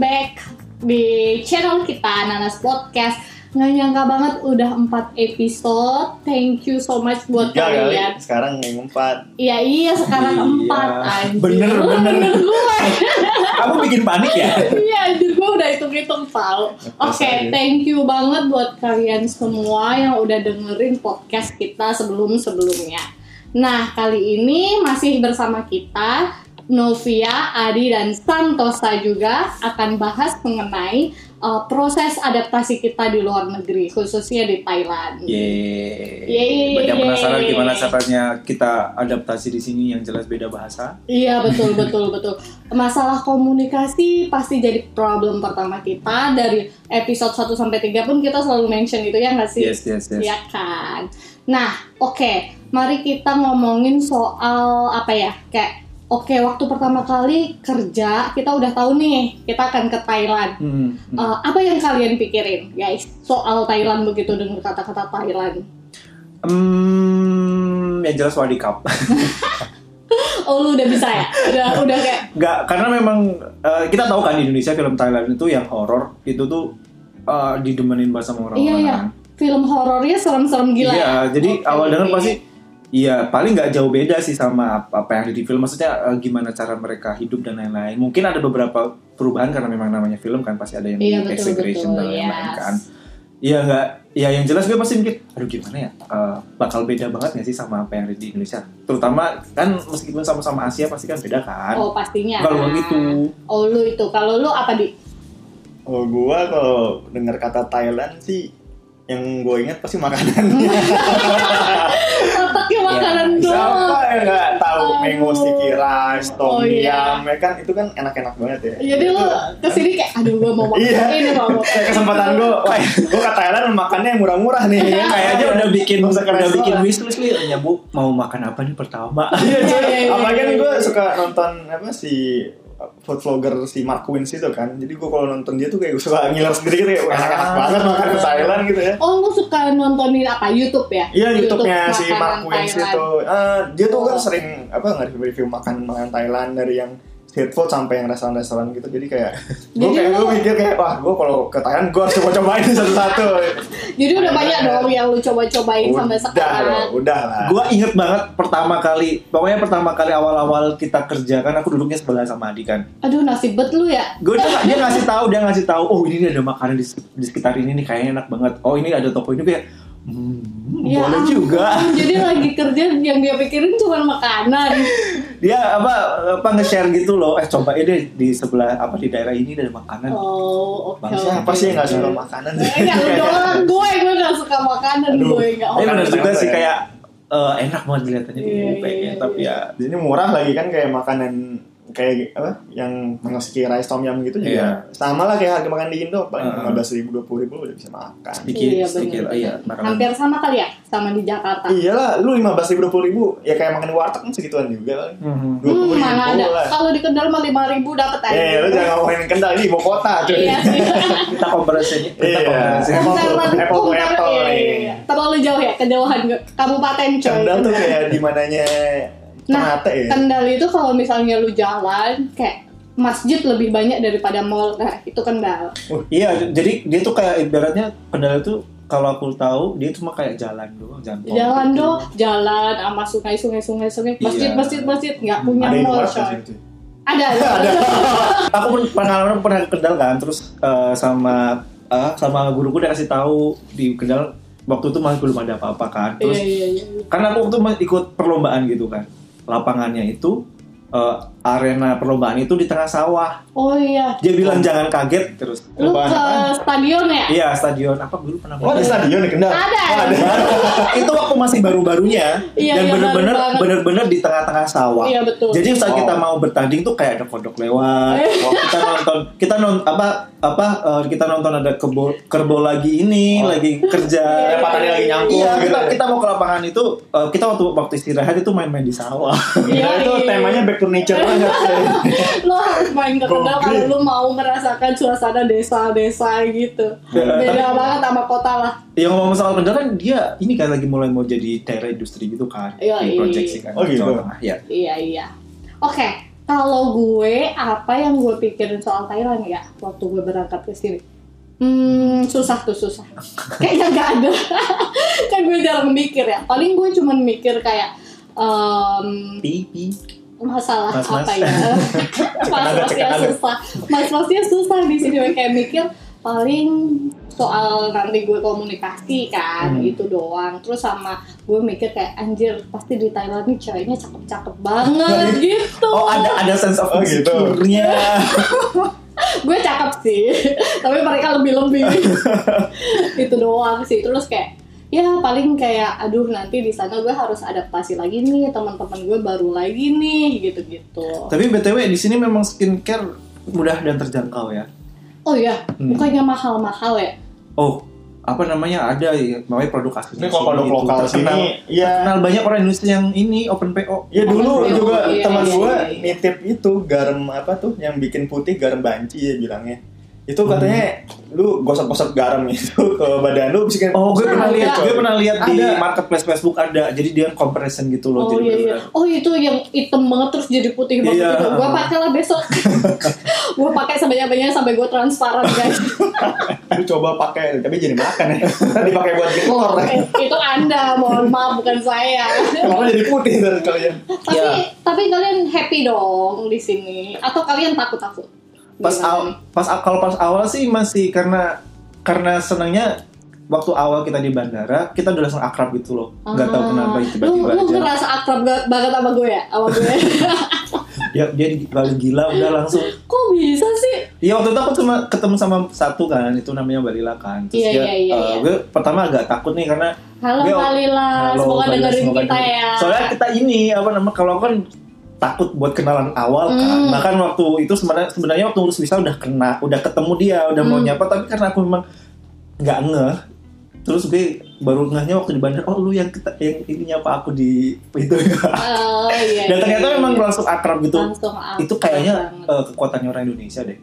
back di channel kita Nanas Podcast. Nggak nyangka banget udah 4 episode. Thank you so much buat Tiga kali, kalian. sekarang yang empat. Iya iya sekarang Iya. empat anjir. Bener, bener. gue. Kamu bikin panik ya? Iya anjir gue udah hitung-hitung tau Oke aja. thank you banget buat kalian semua yang udah dengerin podcast kita sebelum-sebelumnya Nah kali ini masih bersama kita Novia, Adi, dan Santosa juga akan bahas mengenai uh, proses adaptasi kita di luar negeri khususnya di Thailand Yeay. Yeay. Banyak penasaran gimana caranya kita adaptasi di sini yang jelas beda bahasa. Iya betul betul betul. Masalah komunikasi pasti jadi problem pertama kita dari episode 1 sampai 3 pun kita selalu mention itu ya nggak sih? Yes, yes, yes. Iya kan. Nah, oke. Mari kita ngomongin soal apa ya? Kayak oke waktu pertama kali kerja kita udah tahu nih kita akan ke Thailand. Hmm, hmm. Eh, apa yang kalian pikirin, guys? Soal Thailand begitu dengar kata-kata Thailand. Hmm, yang jelas Cup. Oh, lu udah bisa ya? Udah udah kayak Nggak, karena memang eh, kita tahu kan di Indonesia film Thailand itu yang horor itu tuh eh, didemenin sama orang-orang. Iya iya. Film horornya serem-serem gila. Iya, ya? jadi Oke, awal denger oke. pasti Iya, paling nggak jauh beda sih sama apa, apa yang ada di film. Maksudnya eh, gimana cara mereka hidup dan lain-lain. Mungkin ada beberapa perubahan karena memang namanya film kan pasti ada yang Iya, di betul, exaggeration betul, dan lain-lain yes. kan. Iya nggak, ya yang jelas gue pasti mikir, aduh gimana ya, eh, bakal beda banget nggak sih sama apa yang ada di Indonesia. Terutama kan meskipun sama-sama Asia pasti kan beda kan. Oh pastinya. Kalau gitu, Oh lu itu. Kalau lu apa di? Kalau gua kalau dengar kata Thailand sih yang gue ingat pasti makanannya. Otaknya makanan doang. Siapa yang nggak tahu Aduh. mango sticky rice, tom Oh, iya. yum, ya kan itu kan enak-enak banget ya. Jadi lu Itu- ke sini kayak, aduh gua mau makan Iya. ini mau makan. Kayak kesempatan gue, wah, gue ke Thailand makannya yang murah-murah nih. ya. kayaknya udah bikin udah bikin wishlist nih. Ya bu, mau makan apa nih pertama? Iya, cuy. Iya, iya, Apalagi kan iya, gue iya. suka nonton apa si food vlogger si Mark Wins itu kan. Jadi gue kalau nonton dia tuh kayak suka ngiler sendiri gitu kayak "Wah, enak-enak Ah. banget makan di Thailand gitu ya. Oh lu suka nontonin apa? YouTube ya? Iya YouTube-nya si makanan Mark Wins itu. Eh, dia tuh kan Oh. sering apa nge-review makan makanan Thailand dari yang food sampai yang restoran-restoran gitu. Jadi kayak gue kayak lu- gue mikir kayak wah gue kalau ke Thailand gue harus coba-cobain satu-satu. Jadi udah banyak dong yang lu coba-cobain sampai udah sekarang. loh, udah lah. Gue inget banget pertama kali, pokoknya pertama kali awal-awal kita kerja kan aku duduknya sebelah sama Adi kan. Aduh nasib bet lu ya. Gue dia, dia ngasih tahu, dia ngasih tahu, oh ini ada makanan di, di sekitar ini nih kayaknya enak banget. Oh ini ada toko ini kayak, hmm, Ya boleh juga. Jadi lagi kerja yang dia pikirin cuma makanan. Dia apa apa nge-share gitu loh. Eh coba deh di sebelah apa di daerah ini ada makanan. Oh, oke. Bang, oke. Siapa sih yang nggak suka makanan sih? Enggak, lu doang gue, gue gak suka makanan Aduh. gue enggak. Tapi benar Makanan juga sih ya? kayak eh, enak banget dilihatannya Iya, gue iya, pengen iya, tapi iya. ya Di sini murah lagi kan kayak makanan kayak apa yang sticky rice tom yum gitu juga Iya. sama lah kayak harga makan di Indo paling lima belas ribu dua puluh ribu udah bisa makan sedikit Iya, sedikit bener, iya makanan. Hampir sama kali ya sama di Jakarta. iyalah lu lima belas ribu dua puluh ribu ya kayak makan di warteg kan segituan juga lah Mhm. dua Hmm, puluh mana ada. ribu lah Kalau di Kendal mah lima ribu dapat aja. eh lu jangan ngomongin kendal ini ibu kota cuy Iya sih. Kita komparasinya, kita Iya. komparasi. Apple to- apple iya, iya, iya. Terlalu jauh ya kejauhan ke- kabupaten coy. kendal tuh kayak di mananya Nah, Ternate ya Kendal itu kalau misalnya lu jalan kayak masjid lebih banyak daripada mall. Nah, itu Kendal. Iya, jadi dia tuh kayak ibaratnya Kendal itu kalau aku tahu dia cuma kayak jalan doang, jalan Jalan gitu. dong, jalan sama sungai, sungai, sungai, sungai, masjid, Iya. masjid, masjid, nggak punya ada mall coy. di situ Ada, ada. Aku pun pengalaman pernah ke Kendal kan, terus eh, sama eh, sama guruku dia kasih tahu di Kendal waktu itu masih belum ada apa-apa kan. Iya, Terus iya, iya. karena aku waktu itu ikut perlombaan gitu kan. Lapangannya itu eh, arena perlombaan itu di tengah sawah. Oh iya. Dia bilang jangan kaget terus. Lu ke apaan? stadion ya? Iya, stadion apa dulu pernah oh ada stadion di kendal Ada. oh, ada itu waktu masih baru-barunya Iya, dan iya, bener-bener bener-bener di tengah-tengah sawah. Iya, betul. Jadi saat Oh. kita mau bertanding tuh kayak ada kodok lewat. Oh, kita nonton kita nonton apa apa eh, kita nonton ada kebo kerbo lagi ini Oh. lagi kerja. Lepatannya lagi nyangkut Iya, gitu kita, ya. kita mau ke lapangan itu eh, kita waktu waktu istirahat itu main-main di sawah. Iya, Nah, itu iya. temanya back to nature lo harus main ke Kendal kalau lo mau merasakan suasana desa-desa gitu. Iya. Beda banget sama kota lah. Yang ngomong soal Kendal kan dia ini kan lagi mulai mau jadi daerah industri gitu kan. Iya, iya. Diproyeksi kan. Oh, gitu. Tengah, Iya. Iya iya. Oke, Kalau gue, apa yang gue pikirin soal Thailand ya waktu gue berangkat ke sini? Hmm, susah tuh susah. Kayaknya nggak ada. kan gue jarang mikir ya. Paling gue cuman mikir kayak em, Pipi. Masalah Mas-mas. apa ya? Mas-masnya susah. Mas-masnya susah di sini kayak mikir paling soal nanti gue komunikasi kan Hmm. itu doang terus sama gue mikir kayak anjir pasti di Thailand nih ceweknya cakep-cakep banget gitu Oh ada ada sense of Oh, gitu. insecure-nya. gue cakep sih tapi mereka lebih lebih itu doang sih terus kayak ya paling kayak aduh nanti di sana gue harus adaptasi lagi nih teman-teman gue baru lagi nih gitu-gitu Tapi btw di sini memang skincare mudah dan terjangkau ya. oh ya Hmm. bukannya mahal-mahal ya Oh apa namanya ada ya namanya produk aslinya Ini kalau sini produk gitu. lokal terkenal, sini, ya terkenal banyak orang Indonesia yang ini open PO. Ya dulu Oh, juga iya, teman iya, gue iya, iya. nitip itu garam apa tuh yang bikin putih garam banci ya bilangnya. Itu katanya lu gosok-gosok garam itu ke badan lu bisa Oh, gue pernah lihat, gue pernah lihat di marketplace Facebook ada. Jadi dia comparison gitu loh. Oh jadi iya iya. Oh itu yang hitam banget terus jadi putih banget Iya. gitu. Gue pakai lah besok. gue pakai sebanyak-banyaknya sampai gue transparan guys. Lu coba pakai tapi jadi makan ya. Tadi pakai buat. Eh, itu anda, mohon maaf bukan saya. Telurnya jadi putih dari kalian. tapi Iya. tapi kalian happy dong di sini atau kalian takut-takut? Pas Gimana awal, pas kalau pas awal sih masih karena karena senangnya waktu awal kita di bandara kita udah langsung akrab gitu loh. Nggak tahu Ah, kenapa lu, tiba-tiba lu aja. ngerasa akrab banget sama gue ya? Sama gue. Ya dia paling gila udah langsung. Kok bisa sih? Iya waktu itu aku cuma ketemu sama satu kan itu namanya Balila kan. Terus Iya, dia, iya, iya, eh, iya. gue pertama agak takut nih karena Halo Gue- Kak Lila, Halo, semoga Balila, dengerin semoga kita dengerin. ya. Soalnya kita ini apa namanya kalau kan takut buat kenalan awal kan. Hmm. Bahkan waktu itu sebenarnya sebenarnya waktu ngurus visa udah kena, udah ketemu dia, udah mau Hmm. nyapa tapi karena aku memang nggak ngeh. Terus gue baru ngehnya waktu di bandara, oh lu yang kita, yang ini nyapa aku di itu. Oh iya. Dan iya, ternyata iya, memang iya. langsung akrab gitu. Langsung akrab itu kayaknya banget. eh, kekuatannya orang Indonesia deh.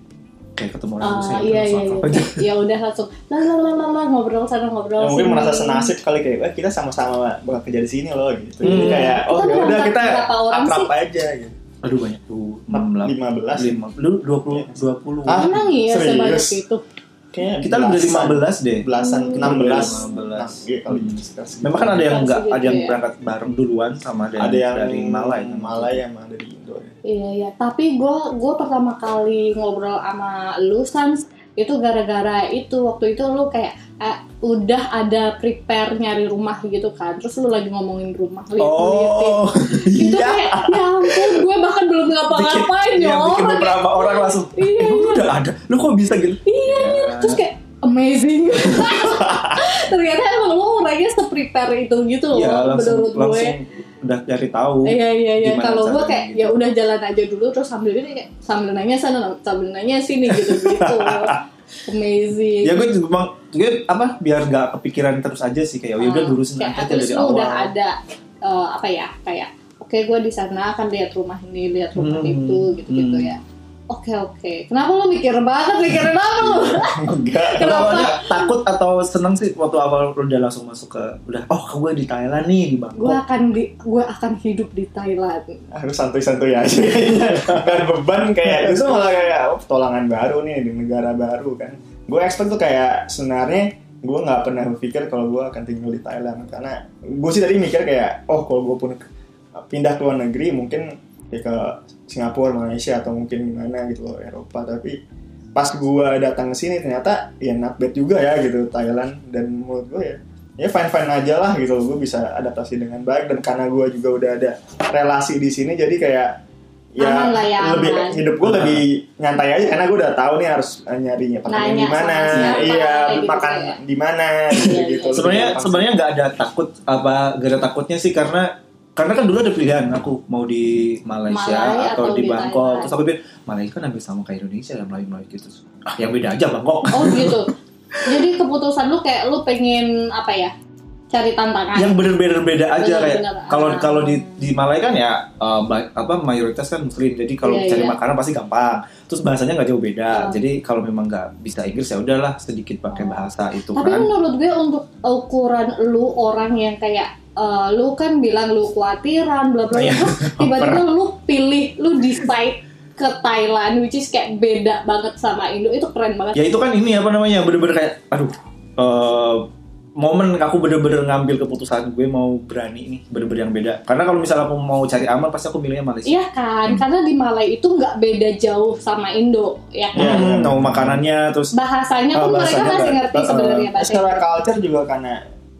Kayak ketemu orang Ah, Indonesia. iya iya iya. Ya udah langsung la la la la la ngobrol sana ngobrol Ya, mungkin sini. merasa senasib kali kayak eh, kita sama-sama bakal kerja di sini loh gitu. Jadi Hmm. kayak oh Kita ya udah kita berapa orang akrab sih? aja gitu. Aduh banyak tuh. 16 15 lima lu 20 20 Ah, Emang iya serius? sebanyak itu. Kayaknya kita lebih dari 15 deh belasan Hmm. 16 15. Iya kali Hmm. sekitar segitu. memang kan ada yang enggak ada yang ya. berangkat bareng duluan sama ada, ada yang dari Malai Malay sama dari Indo ya. Iya iya. Tapi gue gue pertama kali ngobrol sama lu Sans itu gara-gara itu waktu itu lu kayak eh, udah ada prepare nyari rumah gitu kan. Terus lu lagi ngomongin rumah lihat oh Itu iya kayak ya ampun gue bahkan belum ngapa-ngapain ya. bikin orang beberapa orang langsung Iya, eh, iya. Udah ada lu kok bisa gitu Iya, iya. Terus kayak amazing. Ternyata emang lu orangnya se-prepare itu gitu loh ya langsung menurut gue. langsung udah cari tahu Iya iya iya. Kalau gue kayak gitu. ya udah jalan aja dulu terus sambil ini kayak sambil nanya sana sambil nanya sini gitu gitu. Amazing. ya gue juga bang gue apa biar nggak kepikiran terus aja sih kayak ya udah Ah, lurusin kayak aja dari awal udah ada eh, apa ya kayak oke gue di sana akan lihat rumah ini lihat rumah Hmm, itu gitu gitu hmm. ya. Oke oke. Kenapa lu mikir banget mikirin apa lu? Enggak. Kenapa? awalnya takut atau seneng sih waktu awal lu udah langsung masuk ke udah oh gue di Thailand nih di gue Bangkok akan di gue akan hidup di Thailand. harus santuy-santuy aja kayaknya Gak beban kayak itu malah kayak oh, petualangan baru nih di negara baru kan gue expect tuh kayak sebenarnya gue nggak pernah berpikir kalau gue akan tinggal di Thailand karena gue sih tadi mikir kayak oh kalau gue pun pindah ke luar negeri mungkin ya ke Singapura Malaysia atau mungkin gimana gitu loh Eropa. Tapi pas gue datang ke sini ternyata ya not bad juga ya gitu Thailand. Dan menurut gue ya ya fine fine aja lah gitu loh gue bisa adaptasi dengan baik. Dan karena gue juga udah ada relasi di sini jadi kayak ya Aman lah ya, lebih aman. hidup gue lebih nyantai aja. Karena gue udah tahu nih harus nyarinya pakai Nanya di mana iya gitu makan di mana Iya, gitu, iya. gitu sebenarnya sebenarnya nggak ada takut apa gak ada takutnya sih karena karena kan dulu ada pilihan aku mau di Malaysia Malai atau, atau di di Bangkok Thailand. terus aku pikir Malaysia kan hampir sama kayak Indonesia ya Melayu Melayu gitu ah yang beda aja Bangkok Oh gitu. Jadi keputusan lu kayak lu pengen apa ya? Cari tantangan. yang bener-bener beda aja kayak Bener-bener. kalau Ah. kalau di di Malay kan ya ba- apa mayoritas kan muslim jadi kalau Iya, cari iya. makanan pasti gampang terus bahasanya nggak jauh beda Oh. jadi kalau memang nggak bisa Inggris ya udahlah sedikit pakai Oh. bahasa itu Tapi kan menurut gue untuk ukuran lu orang yang kayak eh, lu kan bilang lu khawatiran bla bla Iya, bla. tiba-tiba lu pilih lu decide ke Thailand which is kayak beda banget sama Indo. Itu keren banget. Ya itu kan ini apa namanya bener-bener kayak aduh eh, momen aku bener-bener ngambil keputusan gue mau berani nih bener-bener yang beda. Karena kalau misalnya aku mau cari aman pasti aku milihnya Malaysia. Iya kan, karena di Malai itu nggak beda jauh sama Indo, ya kan? Hmm, mau makanannya terus Bahasanya Ah, pun mereka bahasanya masih ngerti uh, sebenarnya bahasa secara Indo. culture juga karena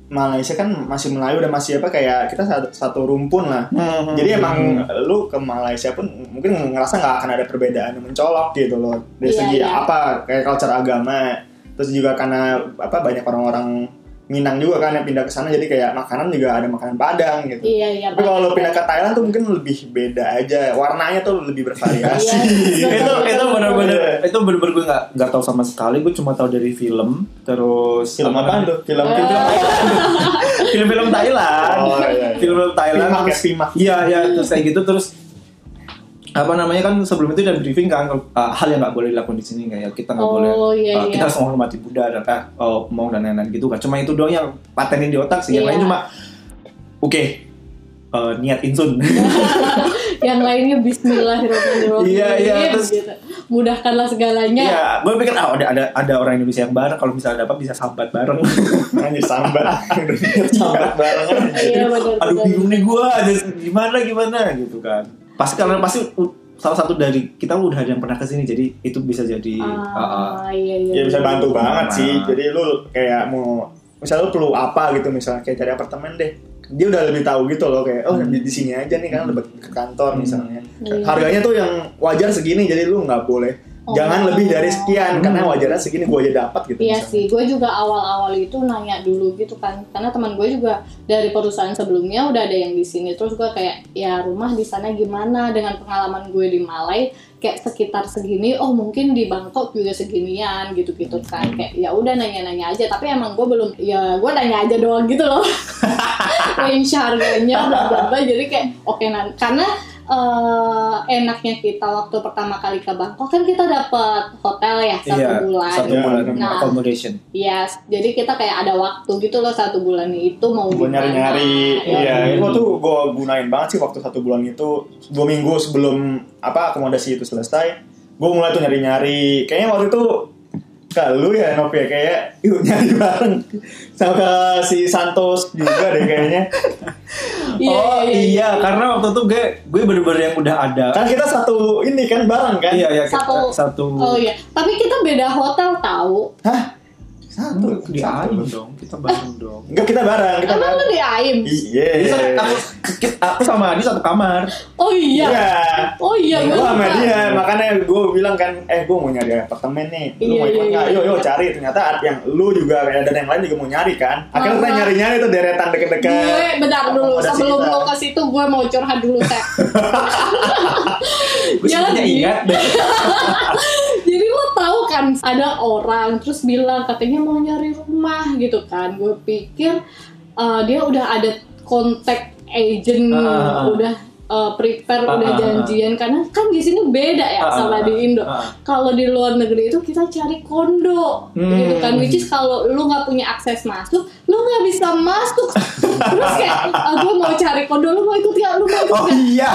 Malaysia kan masih Melayu dan masih apa kayak kita satu, satu rumpun lah. Hmm, Jadi emang hmm. lu ke Malaysia pun mungkin ngerasa nggak akan ada perbedaan yang mencolok gitu loh dari Iya, segi iya. apa kayak culture agama. Terus juga karena apa banyak orang-orang Minang juga kan yang pindah ke sana jadi kayak makanan juga ada makanan Padang gitu. Iya iya. Tapi kalau betul. pindah ke Thailand tuh mungkin lebih beda aja, warnanya tuh lebih bervariasi. Iya, itu betul, itu betul, bener-bener betul. itu bener-bener gue nggak nggak tahu sama sekali gue cuma tahu dari film terus Film apa tuh? Film Eh. film film-film Thailand Oh, iya, iya. film-film Thailand Pimak ya, terus- pimak. iya iya terus kayak gitu terus apa namanya kan sebelum itu dan briefing kan uh, hal yang nggak boleh dilakukan di sini kayak kita nggak Oh, boleh iya, uh, iya. kita harus menghormati Buddha dan eh, uh, mau dan lain-lain gitu kan cuma itu doang yang patenin di otak sih yang Iya. lain cuma oke uh, niat insun Yang lainnya Bismillahirrahmanirrahim. Iya, iya, terus- gitu. Mudahkanlah segalanya. Iya, gue pikir ah, ada ada ada orang Indonesia yang bareng kalau misalnya dapat bisa sambat bareng. Anjir sambat. sambat barengan. Iya. Aduh bingung nih gue, gimana gimana gitu kan. Pasti karena pasti salah satu dari kita udah ada yang pernah ke sini jadi itu bisa jadi uh, uh, Ah, iya iya. Ya bisa iya. bantu banget sih. Nah. Jadi lu kayak mau misalnya lu perlu apa gitu misalnya kayak cari apartemen deh. Dia udah lebih tahu gitu loh kayak oh di, di sini aja nih kan lebih ke kantor misalnya. Iya. Harganya tuh yang wajar segini jadi lu nggak boleh Oh. jangan lebih dari sekian karena Hmm. wajarnya segini gua aja dapat gitu. Iya misalnya. sih, gue juga awal-awal itu nanya dulu gitu kan, karena teman gue juga dari perusahaan sebelumnya udah ada yang di sini, terus gue kayak ya rumah di sana gimana dengan pengalaman gue di Malai kayak sekitar segini, oh mungkin di Bangkok juga seginian gitu-gitu kan, kayak ya udah nanya-nanya aja, tapi emang gue belum, ya gue nanya aja doang gitu loh, range harganya bla bla bla, jadi kayak oke nan karena eh, enaknya kita waktu pertama kali ke Bangkok kan kita dapat hotel ya satu iya bulan. satu bulan nah. accommodation. Yes, jadi kita kayak ada waktu gitu loh satu bulan itu mau gue nyari-nyari Ya, iya itu tuh gue gunain banget sih waktu satu bulan itu dua minggu sebelum apa akomodasi itu selesai gue mulai tuh nyari-nyari kayaknya waktu itu ke lu ya Novi ya kayak yuk nyari bareng sama ke si Santos juga deh kayaknya Iya, oh iya, iya, karena waktu itu gue gue bener-bener yang udah ada. kan kita satu ini kan bareng kan Iya iya kita Satu- satu. Oh iya, tapi kita beda hotel tahu. hah satu di satu. Aim dong, kita bareng dong. enggak kita bareng kita Emang lu bareng di Aim? iya Jadi kan aku, aku sama Adi satu kamar. Oh iya. Iya. Oh iya, gue gua sama dia makanya gue bilang kan eh gue mau nyari apartemen nih lu Iya, mau ikut iya, nggak iya. yuk yuk cari ternyata yang lu juga dan yang lain juga mau nyari kan akhirnya kita nyari nyari tuh deretan deket-deket Gue bentar dulu sebelum lo ke situ gue mau curhat dulu Teh. Gue Jadi- ingat deh. Jadi lo tahu kan ada orang terus bilang katanya mau nyari rumah gitu kan. Gue pikir uh, dia udah ada kontak agent, Ah. udah uh, prepare, Ah, udah ah, ah. janjian karena kan di sini beda ya Ah, sama di Indo. ah. Kalau di luar negeri itu kita cari kondo Hmm. gitu kan, which is kalau lu nggak punya akses masuk, lu nggak bisa masuk. Terus kayak, ah, gue mau cari kondo, lu mau ikut ya, lu mau ikut Oh nggak? iya.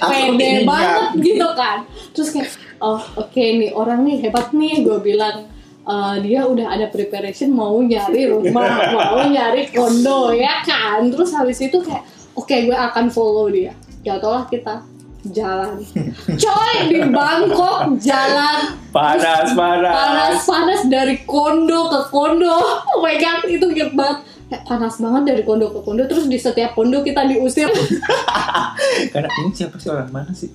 Pede banget gitu kan terus kayak oh oke nih orang nih hebat nih gue bilang "Eh, dia udah ada preparation mau nyari rumah mau nyari kondo ya kan? Terus habis itu kayak oke gue akan follow dia. Ya kita. Jalan. Coy di Bangkok jalan. Panas, panas. panas panas dari kondo ke kondo. Oh my god itu banget. Kayak panas banget dari kondo ke kondo. Terus di setiap kondo kita diusir. Karena ini siapa sih orang? Mana sih?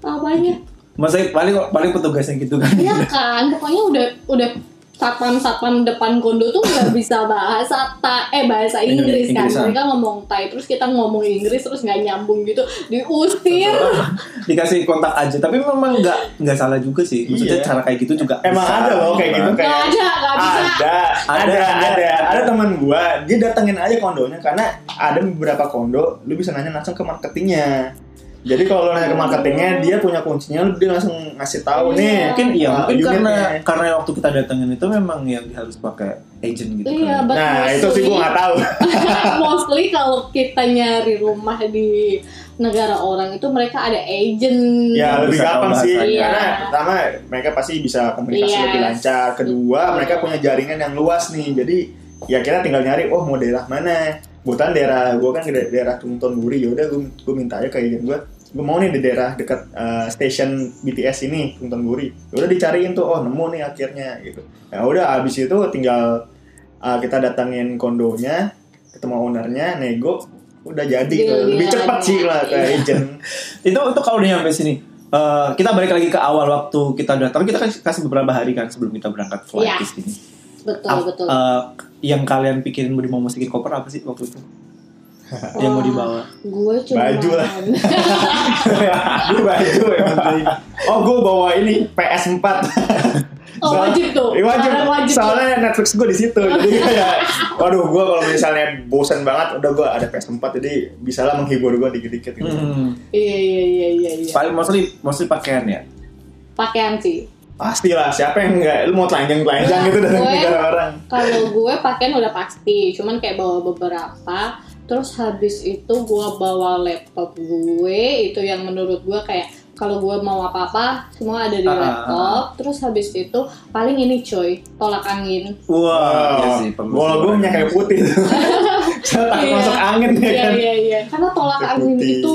apanya Masa paling paling petugasnya gitu kan? Iya kan, pokoknya udah udah satpam-satpam depan kondo tuh nggak bisa bahasa ta eh bahasa Inggris kan. Inggrisan. Mereka ngomong Thai terus kita ngomong Inggris terus nggak nyambung gitu, diusir. Dikasih kontak aja, tapi memang nggak nggak salah juga sih. Maksudnya Iya. cara kayak gitu juga Emang bisa, ada loh kayak gitu kayak Nggak ada, nggak bisa. ada, ada, Ada, ada, ada. ada, teman gua, dia datengin aja kondonya karena ada beberapa kondo, lu bisa nanya langsung ke marketingnya. Jadi kalau lo nanya ke marketingnya, dia punya kuncinya, dia langsung ngasih tahu Iya. nih. Mungkin iya, uh, mungkin karena unitnya. karena waktu kita datengin itu memang yang harus pakai agent gitu Iya, kan. Nah itu sih gue nggak tahu. mostly kalau kita nyari rumah di negara orang itu mereka ada agent. Ya lebih gampang sih, bahasanya. karena Iya. pertama mereka pasti bisa komunikasi Yes. lebih lancar. Kedua Betul. mereka punya jaringan yang luas nih, jadi ya kita tinggal nyari, oh mau daerah mana. Bukan daerah, gue kan di daerah Tungton Buri, yaudah gue gue minta aja ke agent gue, gue mau nih di daerah dekat uh, stasiun BTS ini Tungton Buri. Udah dicariin tuh, oh nemu nih akhirnya gitu. Ya udah abis itu tinggal uh, kita datangin kondonya, ketemu ownernya, nego, udah jadi tuh. Lebih Deal-dealannya. cepet sih lah ke agent. itu itu kalau udah nyampe sini eh, kita balik lagi ke awal waktu kita datang kita kan kasih beberapa hari kan sebelum kita berangkat flight Iya. ke sini Betul, Ap- betul. eh, yang kalian pikirin mau mau masukin koper apa sih waktu itu yang mau Wah, dibawa Gue cuma Baju lah. Gue baju yang penting. Oh gue bawa ini PS4. Oh, wajib tuh. Iya, wajib. Barang wajib Soalnya Netflix gue di situ. Jadi kayak, waduh gue kalau misalnya bosan banget, udah gue ada PS4 jadi bisa lah menghibur gue dikit-dikit gitu. Hmm. Iya iya iya iya. iya. paling mostly mostly pakaian ya Pakaian sih. Pasti lah, siapa yang enggak? Lu mau telanjang-telanjang gitu dari negara orang. Kalau gue pakaian udah pasti, cuman kayak bawa beberapa. Terus habis itu gue bawa laptop gue, itu yang menurut gue kayak kalau gue mau apa-apa semua ada di Ah. laptop. Terus habis itu paling ini coy, tolak angin. wah sih perlu Bola gue minyak kayak putih. Saya takut Iya. masuk angin ya Iya kan. iya iya. Karena tolak Kayak angin putih. itu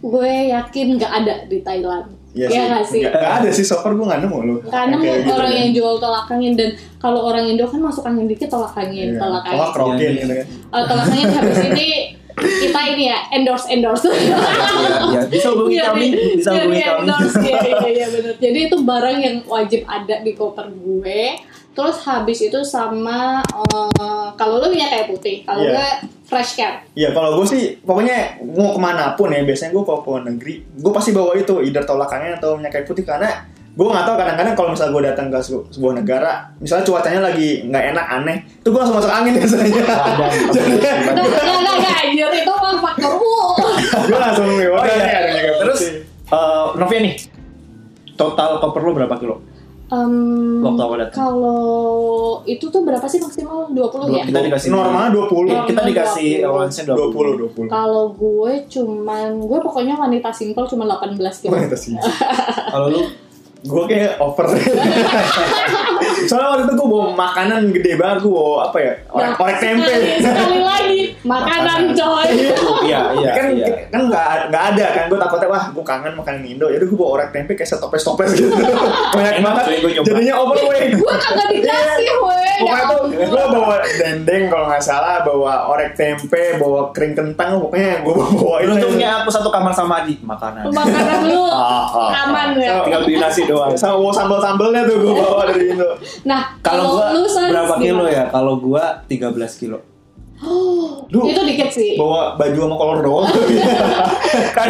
gue yakin nggak ada di Thailand. Iya Iya nggak sih? Nggak nggak ada sih, so far gue nggak nemu lu. Karena Yang kayak gitu orang kan. yang jual tolak angin dan kalau orang Indo kan masuk angin dikit tolak angin, Iya. tolak Oh, angin. krokin Iya, gitu kan. Oh, tolak angin habis ini kita ini ya endorse endorse. Iya, iya. bisa hubungi Iya, kami iya, bisa iya, hubungi iya, kami endorse. Iya iya iya benar. Jadi itu barang yang wajib ada di koper gue. Terus habis itu sama eh, kalau lu minyak kayak putih, kalau Iya. gue fresh care. Iya kalau gue sih pokoknya mau ke mana pun ya biasanya gue kalau ke luar negeri gue pasti bawa itu either tolak angin atau minyak kayu putih karena gue nggak tahu kadang-kadang kalau misalnya gue datang ke sebu- sebuah negara misalnya cuacanya lagi nggak enak aneh itu gue langsung masuk angin biasanya enggak enggak enggak anjir itu mah faktor gue langsung ya Oh iya. Terus eh, Novia nih total koper lo berapa kilo Em, Waktu awal datang. Kalau itu tuh berapa sih maksimal 20 ya? kita dikasih normal 20 Normal kita dikasih 20. allowance-nya 20 20 20 Kalau gue cuman gue pokoknya wanita simpel cuma 18 kilo. Wanita sih. kalau lu gue kayak over soalnya waktu itu gue bawa makanan gede banget gue bawa apa ya orek, Nah, orek tempe Sekali, sekali lagi makanan coy. iya iya kan iya. kan nggak nggak ada kan gue takutnya wah gue kangen makanan Indo jadi gue bawa orek tempe kayak setoples toples gitu banyak banget jadinya overweight gue kagak dikasih weh. Ya pokoknya tuh gue bawa dendeng kalau nggak salah bawa orek tempe bawa kering kentang pokoknya gue bawa bawa itu Beruntungnya aku satu kamar sama Adi makanan. Makanan lu Ah, ah, aman ah. ya. Tinggal beli nasi doang. sama bawa sambal sambalnya tuh gue bawa dari Indo Nah, Kalau Sans, berapa kilo ya? Kalau gua 13 kilo. Lu itu dikit sih. bawa baju sama kolor doang. Kan.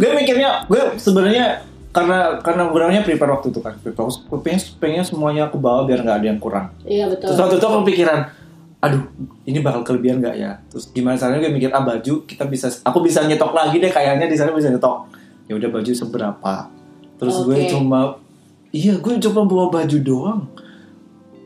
Gue mikirnya gue sebenarnya karena karena orangnya prepare waktu itu kan. Prepare gue pengen pengen semuanya aku bawa biar nggak ada yang kurang. Iya betul. terus waktu itu aku pikiran aduh ini bakal kelebihan nggak ya? Terus gimana caranya? Gue mikir ah baju kita bisa aku bisa nyetok lagi deh kayaknya di sana bisa nyetok. Ya udah baju seberapa? Terus gue Oke. cuma iya gue coba bawa baju doang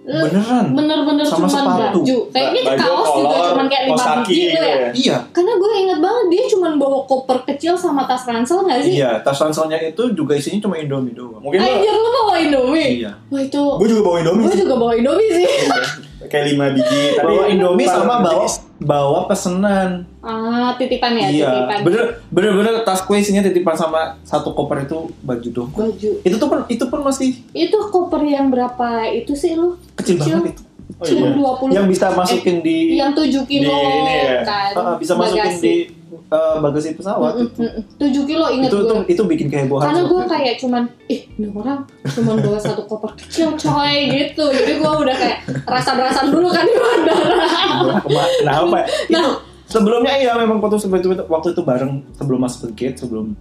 beneran Bener-bener Sama cuman sepatu. baju. Kayaknya Baju, kaos juga kolor, cuman kayak lima biji tuh gitu ya. ya. iya Karena gue inget banget dia cuman bawa koper kecil sama tas ransel gak sih? iya tas ranselnya itu juga isinya cuma indomie doang mungkin Anjir lu bawa Indomie? iya Wah itu gue juga bawa Indomie Gue juga bawa Indomie sih kayak lima biji tapi bawa indomie sama bawa bawa pesenan Ah titipan ya iya titipan bener bener bener tas kue isinya titipan sama satu koper itu baju doang Baju itu tuh pun itu pun masih Itu koper yang berapa itu sih lu? kecil, banget itu Oh, Cuma iya. 20 yang bisa masukin di Yang 7 kilo Di ini ya. kan Ah, bisa masukin bagasi. di eh, bagasi pesawat itu. 7 kilo inget itu gue itu itu bikin kehebohan karena gue waktu itu. kayak cuman ih ini orang cuman bawa satu koper kecil coy gitu jadi gue udah kayak rasa-rasan dulu kan di bandara kenapa ya? itu Nah. sebelumnya iya memang waktu waktu itu waktu itu bareng sebelum masuk ke gate sebelum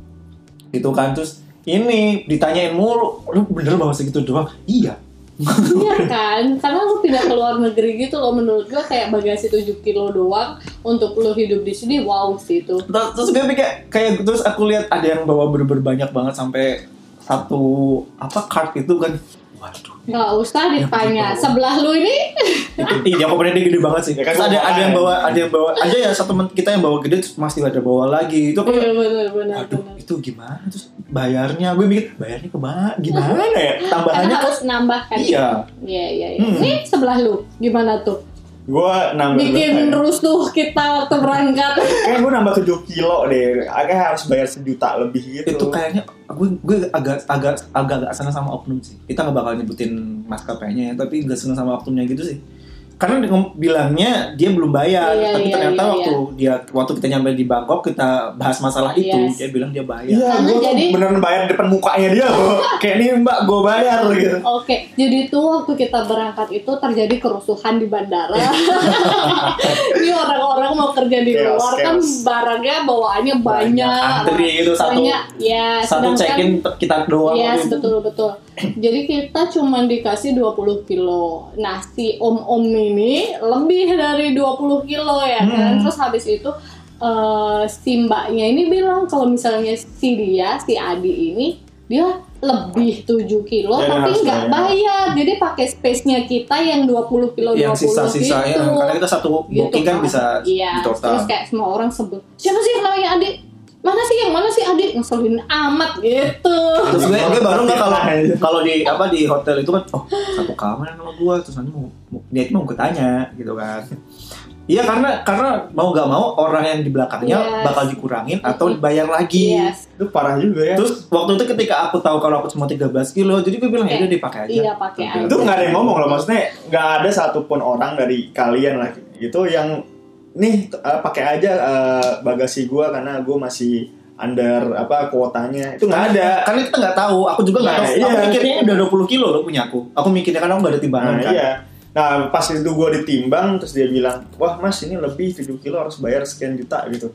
itu kan terus ini ditanyain mulu lu bener bawa segitu doang iya Iya kan, karena lu pindah ke luar negeri gitu loh menurut gua kayak bagasi 7 kilo doang untuk lu hidup di sini wow sih itu. terus, gue kayak kayak terus aku lihat ada yang bawa bener-bener banyak banget sampai satu apa cart itu kan. Waduh Nggak usah ditanya, gitu. sebelah lu ini iya komponennya gede banget sih Ya kan Terus ada bawa ada yang kan. bawa ada yang bawa ada ya satu teman kita yang bawa gede terus masih ada bawa lagi itu aku Iya benar benar aduh benar. itu gimana terus bayarnya gue mikir bayarnya ke mana gimana ya tambahannya harus nambah kan. iya Iya iya iya. Hmm. Nih sebelah lu gimana tuh? Gue nambah Bikin rusuh kita waktu berangkat. Kayak gue nambah 7 kilo deh. Agak harus bayar sejuta lebih gitu. itu kayaknya gue gue agak agak agak agak senang sama oknum sih kita nggak bakal nyebutin maskapainya ya tapi nggak senang sama oknumnya gitu sih karena dia bilangnya dia belum bayar Iya, tapi iya, ternyata iya, waktu dia waktu kita nyampe di Bangkok kita bahas masalah itu Yes. dia bilang dia bayar Iya, gue jadi- beneran bayar depan mukanya dia loh. Kayak nih mbak, gue bayar gitu. Oke, jadi tuh waktu kita berangkat itu terjadi kerusuhan di bandara. Ini orang-orang mau kerja di Chaos, luar kan chaos. barangnya bawaannya banyak. antri itu satu Banyak, ya. satu check in kita doang Yes, betul betul. Jadi kita cuma dikasih 20 kilo. Nah, si om-om ini lebih dari 20 kilo ya kan. Hmm. Terus habis itu eh, si mbaknya ini bilang kalau misalnya si dia, si Adi ini dia lebih 7 kilo Dia tapi nggak bayar. Jadi pakai space-nya kita yang 20 kilo 20 yang sisa-sisa gitu. ya karena kita satu booking kan bisa iya. di total Terus kayak semua orang sebut siapa sih yang namanya Adi? Mana sih yang mana sih Adi? Ngeselin amat gitu. terus gue, gue baru nggak kalau Iya. kalau di apa di hotel itu kan oh satu kamar sama gue terus nanti mau, mau dia itu mau gue tanya gitu kan Iya karena karena mau gak mau orang yang di belakangnya Yes. bakal dikurangin atau dibayar lagi. Yes. Itu parah juga ya. Terus waktu itu ketika aku tahu kalau aku cuma 13 kilo, jadi gue bilang ya udah dipakai aja. Iya, pakai aja. itu nggak ada yang ngomong loh maksudnya nggak ada satupun orang dari kalian lah itu yang nih eh, pakai aja eh, bagasi gua karena gua masih under apa kuotanya itu nggak ada Karena kita nggak tahu, aku juga nggak Nah, tahu. Aku iya. mikirnya udah 20 kilo loh punya aku. Aku mikirnya kan aku nggak ada timbangan nah kan. iya nah pas itu gua ditimbang terus dia bilang wah mas ini lebih 7 kilo harus bayar sekian juta gitu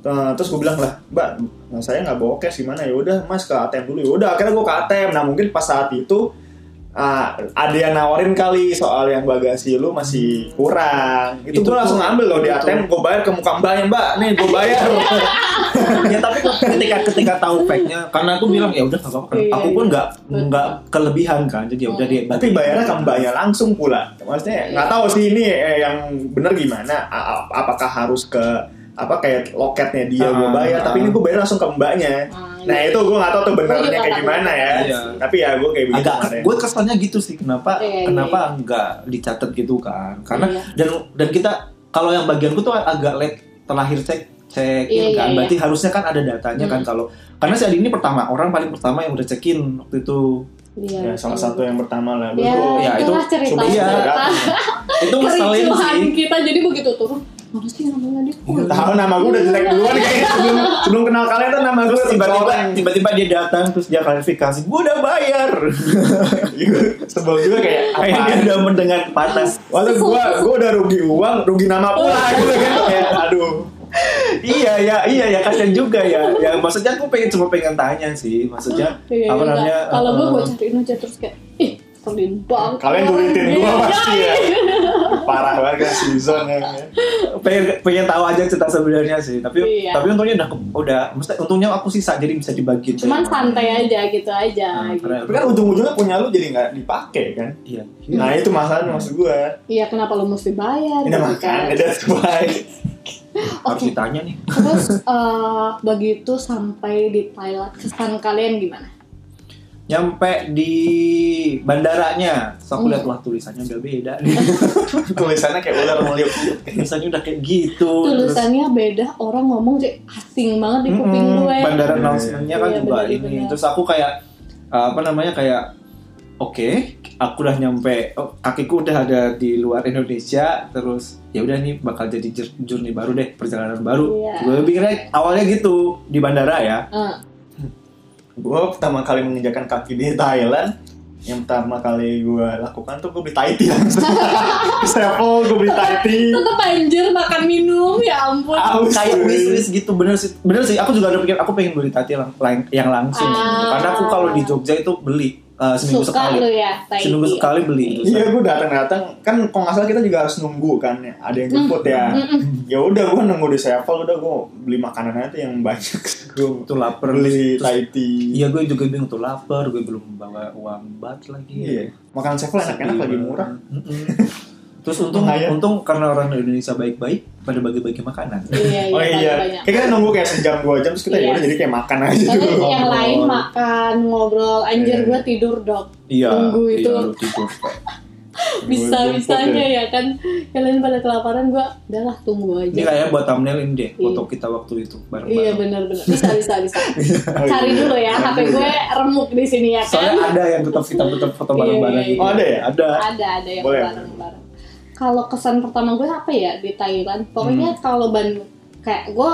Nah, terus gue bilang lah, mbak, nah, saya nggak bawa cash gimana ya udah mas ke ATM dulu ya udah akhirnya gue ke ATM nah mungkin pas saat itu ah, ada yang nawarin kali soal yang bagasi lu masih kurang. Itu, Itu gue langsung tuh- ambil loh di. ATM gue bayar ke muka mbaknya mbak. Nih gue bayar ya tapi ketika ketika tahu fact-nya, karena aku bilang ya udah nggak apa-apa. Iya, aku pun iya. nggak nggak kelebihan kan, jadi ya udah dia. tapi bayarnya ke mbaknya langsung pula. Maksudnya nggak tahu sih ini eh, yang bener gimana. A- a- apakah harus ke apa kayak loketnya dia gue Ah, bayar tapi ini gue bayar langsung ke mbaknya. Ah, nah iya. itu gue nggak tahu tuh benernya kayak gimana ya Iya. tapi ya gue kayak begitu agak gue kesannya gitu sih kenapa Iya, iya, kenapa iya. nggak dicatat gitu kan karena Iya. dan dan kita kalau yang bagianku tuh agak late terlahir cek cek Iya, in kan iya, berarti harusnya kan ada datanya kan Hmm. kalau karena si Adi ini pertama orang paling pertama yang udah check in waktu itu Iya, ya salah satu yang pertama lah Ya, Betul. Ya, itu cerita iya. cerita itu ngeselin sih kita jadi begitu turun mana sih namanya dia? Iya. tahu nama gue udah jelek duluan kayaknya sebelum sebelum kenal kalian tuh nama gue terus tiba-tiba tiba-tiba dia datang terus dia klarifikasi gue udah bayar. Sebel juga kayak kayak dia apa udah mendengar panas Waktu gue gue udah rugi uang rugi nama pula gitu kan. Kayak aduh. Iya ya iya ya kasian juga ya. Ya maksudnya aku pengen cuma pengen tanya sih. Maksudnya Iya, apa iya, namanya kalau gue eh, gue cariin aja terus kayak ih selin banget. Kalian julitin gue Iya, pasti ya. Iya. parah banget kan season ya pengen pengen tahu aja cerita sebenarnya sih tapi Iya. tapi untungnya udah udah maksudnya untungnya aku sisa jadi bisa dibagi cuman santai aja gitu aja Nah, gitu. tapi kan ujung-ujungnya punya lu jadi nggak dipakai kan? Iya. Nah itu masalahnya maksud gue iya kenapa lu mesti bayar ini gitu makan kan? that's why harus Oke. ditanya nih. Terus eh, begitu sampai di Thailand kesan kalian gimana nyampe di bandaranya. Terus aku Hmm. lihat wah tulisannya udah beda nih. Tulisannya kayak ular meliuk tulisannya udah kayak gitu terus tulisannya beda. Orang ngomong kayak asing banget di kuping Mm-mm, gue. Bandara announcement-nya kan Iya, juga ini. benar. terus aku kayak uh, apa namanya kayak oke aku udah nyampe oh, kakiku udah ada di luar Indonesia terus ya udah nih bakal jadi jur- journey baru deh perjalanan baru. Iya. gue pikirnya awalnya gitu di bandara ya. Eh, gue pertama kali menginjakan kaki di Thailand yang pertama kali gue lakukan tuh gue beli Thai tea. Langsung Sevel gue beli Thai tea. tetep anjir makan minum ya ampun. Aus, kayak wish gitu bener sih. Bener sih aku juga ada pikir aku pengen beli tati lang- lang- yang langsung. Ah. karena aku kalau di Jogja itu beli eh, seminggu Suka sekali lu ya, seminggu sekali beli itu Iya, gue datang-datang kan kalau nggak salah kita juga harus nunggu kan ya. Ada yang jemput ya. Ya udah gue nunggu di Sevel udah gue beli makanan aja yang banyak. gue Tuh lapar. beli tea. Iya gue juga bingung tuh lapar, gue belum bawa uang bat lagi. Iya. Makanan Sevel enak-enak lagi murah. Mm-mm. Terus untung Lumayan. untung karena orang Indonesia baik-baik pada bagi-bagi makanan. Iya, iya, Oh iya, kayak kita nunggu kayak sejam dua jam terus kita ya Iya. udah jadi kayak makan aja Karena dulu. yang ngobrol. lain makan, ngobrol, anjir Iya. gue tidur dok. Iya. Tunggu itu. Iya, lu tidur. Bisa-bisanya jemput ya kan. Kalian pada kelaparan gue, udahlah tunggu aja. Ini kayak buat thumbnail ini deh, Iya. foto kita waktu itu Iya bareng-bareng. benar-benar bisa bisa bisa. Cari iya. dulu ya, HP gue remuk di sini ya kan. Soalnya ada yang tetap kita tetap foto Iya, bareng-bareng iya, gitu. Oh, ada ya? Ada. ada ada yang Boleh. bareng-bareng. Kalau kesan pertama gue apa ya di Thailand? Pokoknya Hmm. kalau ban kayak gue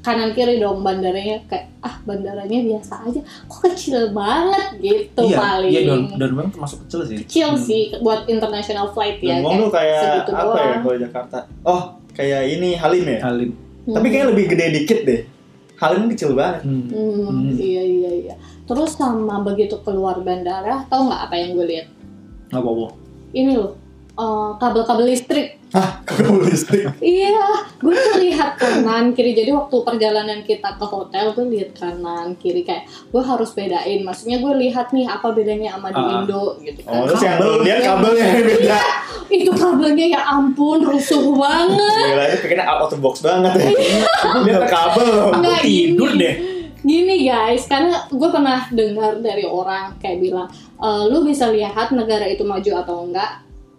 kanan kiri dong bandaranya kayak ah bandaranya biasa aja, kok kecil banget gitu iya, paling. iya dan dan memang termasuk kecil sih. kecil Hmm. sih buat international flight ya. Ngomong tuh kayak segitu apa ya doang. kalau Jakarta? Oh, kayak ini Halim ya. Halim. Tapi kayaknya lebih gede dikit deh. Halim kecil banget. Hmm. Hmm, Hmm. iya iya iya. Terus sama begitu keluar bandara, tau nggak apa yang gue lihat? Nggak apa-apa. Ini loh, eh, kabel-kabel listrik. Hah, kabel listrik. Iya, gue tuh lihat kanan kiri. Jadi waktu perjalanan kita ke hotel, gue lihat kanan kiri kayak gue harus bedain. Maksudnya gue lihat nih apa bedanya sama di Ah. Indo gitu Oh, kan. terus yang Kabel. lu lihat kabelnya yang beda. Iya, itu kabelnya ya ampun rusuh banget. Gila, itu pikirnya out of the box banget ya. Lihat kabel loh. Nggak, tidur gini. deh. Gini guys, karena gue pernah dengar dari orang kayak bilang, e, lu bisa lihat negara itu maju atau enggak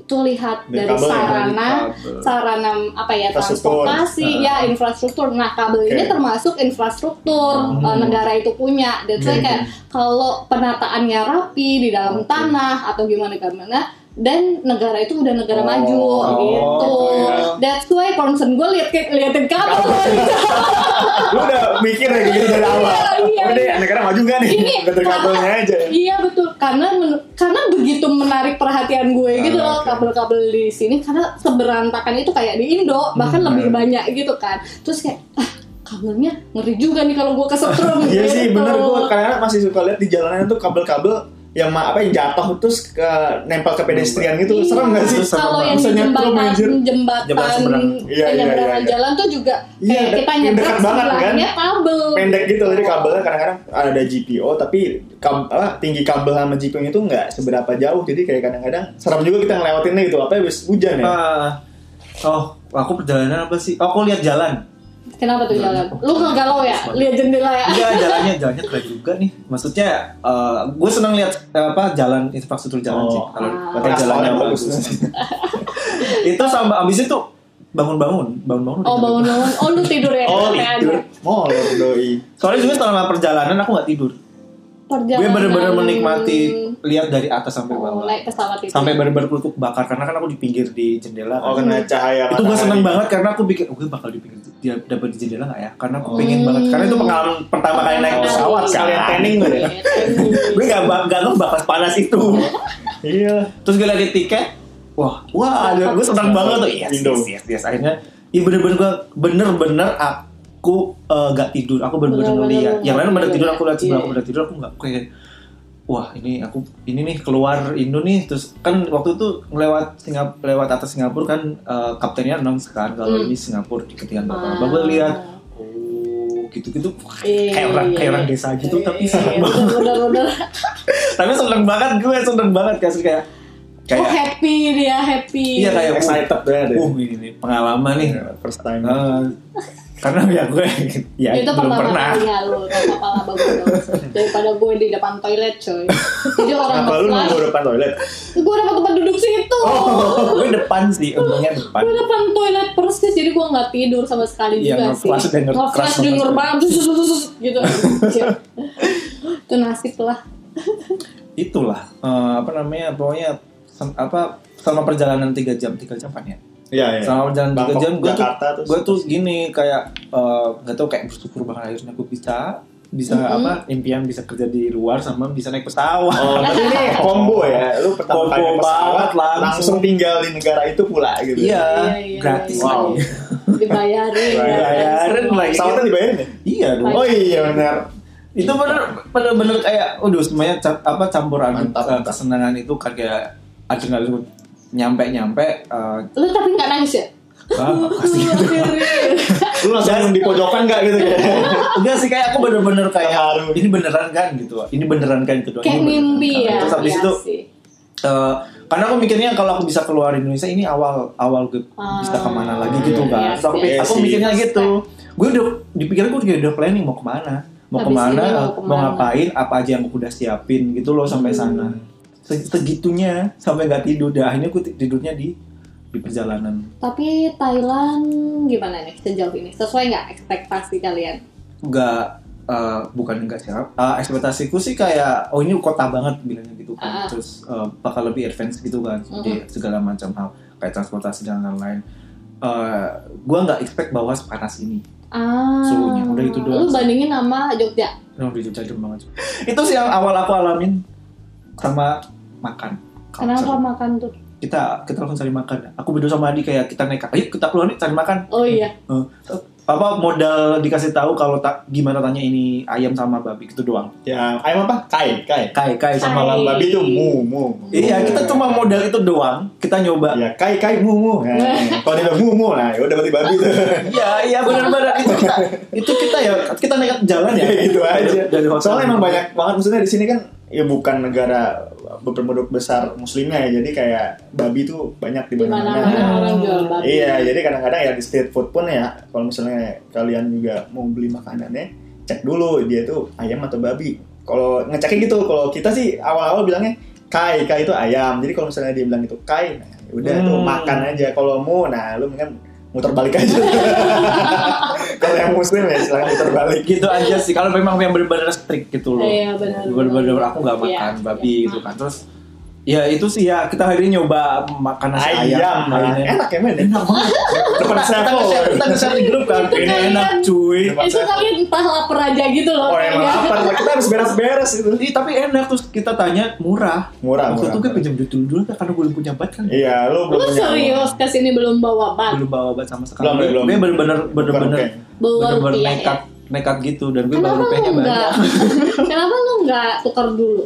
itu lihat Dari dari kabel sarana sarana apa ya transportasi Nah. ya infrastruktur nah kabel ini Oke. termasuk infrastruktur Hmm. uh, negara itu punya dan saya Hmm. kayak kalau penataannya rapi di dalam Oke. tanah atau gimana gimana dan negara itu udah negara Oh, maju gitu gitu ya. that's why concern gue liat liatin kabel Lu udah mikir ya gitu dari awal. Iya, deh, iya. negara maju gak nih? Ini kabelnya aja. Iya betul karena karena begitu menarik perhatian gue gitu loh oke. kabel-kabel di sini karena seberantakan itu kayak di Indo bahkan Hmm, lebih ah. banyak gitu kan terus kayak ah kabelnya ngeri juga nih kalau gue kesetrum Iya gitu. sih, bener gue kadang masih suka lihat di jalanan tuh kabel-kabel yang apa yang jatuh terus ke nempel ke pedestrian gitu. Iya, Serem gak sih? Kalau yang di jembatan jembatan Jembatan seberang. Iya, iya, penyeberangan iya, iya. jalan tuh juga Iya, kayak kita yang nyebrang dekat banget, kan? kabel. pendek gitu jadi kabelnya kadang-kadang ada GPO tapi kab- apa, tinggi kabel sama GPO itu nggak seberapa jauh jadi kayak kadang-kadang serem juga kita ngelewatinnya gitu apa habis hujan ya Ah, oh, aku perjalanan apa sih? Oh, aku lihat jalan. Kenapa tuh jalan? Lu nggak galau ya? Lihat jendela ya? Iya, jalannya jalannya keren juga nih. Maksudnya, eh, gue senang lihat eh, apa jalan infrastruktur jalan Oh, sih. Kalau ah. kalau Berarti jalannya bagus. bagus. itu sama abis itu bangun-bangun, bangun-bangun. Oh bangun-bangun, oh lu tidur ya? oh tidur aja. molor doi Soalnya juga selama perjalanan aku nggak tidur. Gue Perjalanan. bener-bener menikmati lihat dari atas sampai Oh, bawah. naik pesawat itu. Sampai bener-bener kuluk bakar karena kan aku di pinggir di jendela. oh kan. kena cahaya itu gue seneng banget karena aku pikir oh, gue bakal di pinggir dia dapat di jendela nggak ya karena aku Oh. pengen banget karena itu pengalaman pertama kali naik pesawat Sekalian kan tanning tuh ya gue gak gak bakal panas itu iya terus gue lagi tiket wah wah ada gue senang banget tuh yes yes yes, yes. akhirnya iya bener-bener gue bener-bener aku eh, gak tidur aku bener-bener ngeliat yang lain pada tidur aku lihat sebelah Iya. aku pada tidur aku nggak kayak wah ini aku ini nih keluar Indo nih terus kan waktu itu lewat Singapura lewat atas Singapura kan eh, kaptennya announce kan kalau Hmm. ini Singapura di ketinggian berapa Ah. Bapak lihat oh gitu-gitu Iya, kayak orang iya, kayak iya. orang desa gitu Iya, tapi iya, seneng iya, banget bener, bener. tapi seneng banget gue seneng banget kayak kayak Oh kayak happy dia happy. iya kayak excited banget ya uh ini nih pengalaman nih Iya, first time Eh, karena ya gue ya itu belum pertama pernah. kalinya lu apa apa bagus daripada gue di depan toilet coy. Jadi orang Kenapa lu nunggu depan toilet? gue dapat tempat duduk situ. Oh, gue depan sih untungnya depan. Gue depan toilet persis jadi gue nggak tidur sama sekali Iya, juga sih. denger keras nge-flash banget. denger banget gitu. Itu nasib lah. Itulah eh, apa namanya pokoknya apa selama perjalanan tiga jam tiga jam kan ya Iya, iya. selama perjalanan tiga jam gue tuh Jakarta terus. gue tuh gini kayak eh, nggak tahu kayak bersyukur banget akhirnya gue bisa bisa Mhm. apa impian bisa kerja di luar sama bisa naik pesawat Oh, berarti ini combo ya. Lu pertama kali naik pesawat langsung. langsung tinggal di negara itu pula gitu. iya Iya, iya, gratis iya. lagi dibayarin ya, Dibayarin lagi. Pesawatnya dibayarin ya? iya dong Oh iya benar. itu bener bener bener kayak udah semuanya apa campuran Mantap, eh, mantap. kesenangan itu kayak adrenalin nyampe nyampe eh, Lu tapi nggak nangis ya? ah, pasti gitu. Lu langsung di pojokan gak gitu kayak? enggak sih kayak aku bener-bener kayak Terharu. ini beneran kan gitu ini beneran kan gitu Kayak mimpi kan. ya. terus habis Iya itu sih. eh, karena aku mikirnya kalau aku bisa keluar Indonesia ini awal awal gue bisa Ah, ke mana lagi gitu kan iya aku. Iya aku mikirnya gitu gue udah dipikir gue udah, udah planning mau ke mana mau Habis ke mana, mau ngapain apa aja yang aku udah siapin gitu loh sampai Hmm. sana segitunya sampai nggak tidur. Dah akhirnya aku ti- tidurnya di di perjalanan. Tapi Thailand gimana nih sejauh ini? Sesuai nggak ekspektasi kalian? nggak eh, bukan enggak sih Eh, ekspektasiku sih kayak oh ini kota banget bilangnya gitu kan. Ah. terus eh, bakal lebih advance gitu kan. Di segala macam hal. Kayak transportasi dan lain-lain. Eh, gua nggak expect bahwa sepanas ini. Ah, Suhunya, udah itu doang. Lu bandingin sama Jogja. Yang di Jogja banget. Itu sih yang awal aku alamin sama makan Kenapa makan tuh? kita kita langsung cari makan aku berdua sama Adi kayak kita nekat ayo kita keluar nih cari makan Oh iya. Eh, apa modal dikasih tahu kalau tak gimana tanya ini ayam sama babi gitu doang Yang ayam apa? Kai, kai. kai kai sama Kai. Babi itu mu, mu. Iya, kita cuma modal itu doang. Kita nyoba. Ya, kai, kai, mu, mu. Nah, kalau dia mu, mu, nah ya udah berarti babi tuh. Iya, iya benar-benar itu kita. Itu kita ya, kita nekat jalan ya. Ya gitu aja. Dari, dari hotel. Soalnya emang banyak banget maksudnya di sini kan ya bukan negara berpenduduk besar muslimnya ya. Jadi kayak babi tuh banyak di Di mana mana-mana. orang jual babi. Iya, jadi kadang-kadang ya di street food pun ya kalau misalnya kalian juga mau beli makanannya, cek dulu dia tuh ayam atau babi. Kalau ngeceknya gitu, kalau kita sih awal-awal bilangnya kai, kai itu ayam. Jadi kalau misalnya dia bilang itu kai, nah ya udah tuh Hmm. makan aja. Kalau mau, nah lu mendingan muter balik aja. kalau yang muslim ya silakan muter balik. gitu aja sih. Kalau memang yang benar-benar strict gitu loh. Iya, benar. Benar-benar aku nggak Iya, makan babi iya. gitu kan. Terus ya itu sih ya kita hari ini nyoba makan nasi ayam. Ayam, nah, ini. enak ya men. Enak banget. Depan kita sevel. kita nge-share di grup kan. Ini enak cuy. Depan Itu kalian entah lapar aja gitu loh. Oh emang apa? Kita harus beres-beres itu. Ih, tapi enak terus kita tanya murah. Murah, Waktu murah. itu gue pinjam duit dulu dulu kan karena gue belum punya bat kan. Iya, lu belum Lu punya serius ke sini belum bawa bat? belum bawa obat sama sekali. Belum, belum. Gue bener-bener bener-bener bener-bener rupiah nekat nekat gitu dan gue rupiahnya lu banyak. enggak? Kenapa lu enggak tukar dulu?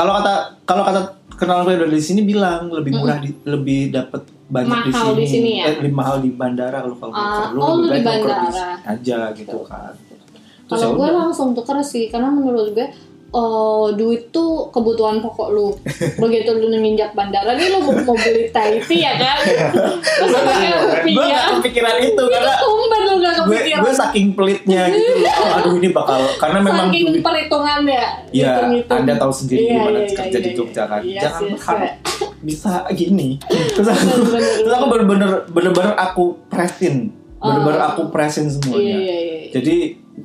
Kalau kata kalau kata kenalan gue dari sini bilang lebih murah di, lebih dapat banyak Mahal di di sini, sini ya? Eh, lebih mahal di bandara kalau kalau Ah, lu oh, lebih di baik nuker bandara. aja gitu kan. Terus Kalau ya gue langsung tuker sih, karena menurut gue oh, duit tuh kebutuhan pokok lu. Begitu lu nginjak bandara nih lu mau, beli taiti ya kan? Terus lu pakai rupiah. kepikiran itu Itu karena tumben lu gak kepikiran. gue saking pelitnya gitu loh. aduh ini bakal karena memang Saking duit perhitungan ya. Ya, hitung-hitung. Anda tahu sendiri Iya, gimana iya, kerja iya, di iya. Jogja kan. Iya Jangan sih, harus iya. bisa gini. Terus aku, Bener-bener. terus aku bener-bener bener-bener aku presin, bener-bener Oh. aku presin semuanya. Iya, iya, iya. Jadi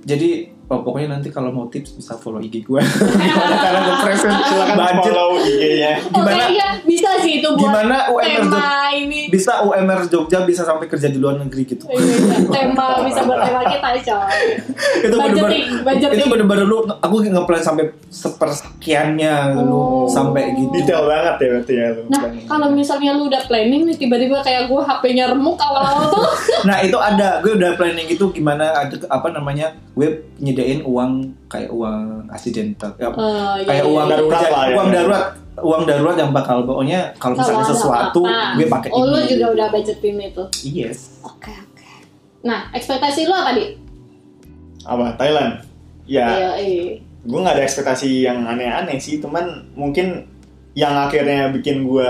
jadi oh, pokoknya nanti kalau mau tips bisa follow IG gue. Gimana cara gue presin Silakan budget. follow IG-nya. Oke, Gimana iya bisa sih itu buat gimana UMR tema ini. bisa UMR Jogja bisa sampai kerja di luar negeri gitu. Iya, iya. tema bisa buat tema kita coy. itu budgeting. itu bener-bener lu aku ngeplan sampai sepersekiannya lu Oh. sampai gitu. Detail banget ya berarti ya lu. Nah, kalau misalnya lu udah planning nih tiba-tiba kayak gue HP-nya remuk awal-awal tuh. Nah itu ada, gue udah planning itu gimana ada apa namanya, gue nyediain uang kayak uang aksidental, ya, Eh, iya, kayak iya, uang iya. Darurat ya. uang darurat, uang darurat yang bakal pokoknya kalau misalnya ada sesuatu apa-apa. gue pakai Oh, lu ini. juga udah budgetin itu. Yes. Oke, oke. Nah, ekspektasi lu apa, Di? apa Thailand? Ya, Iya, iya. gue nggak ada ekspektasi yang aneh-aneh sih, teman mungkin yang akhirnya bikin gue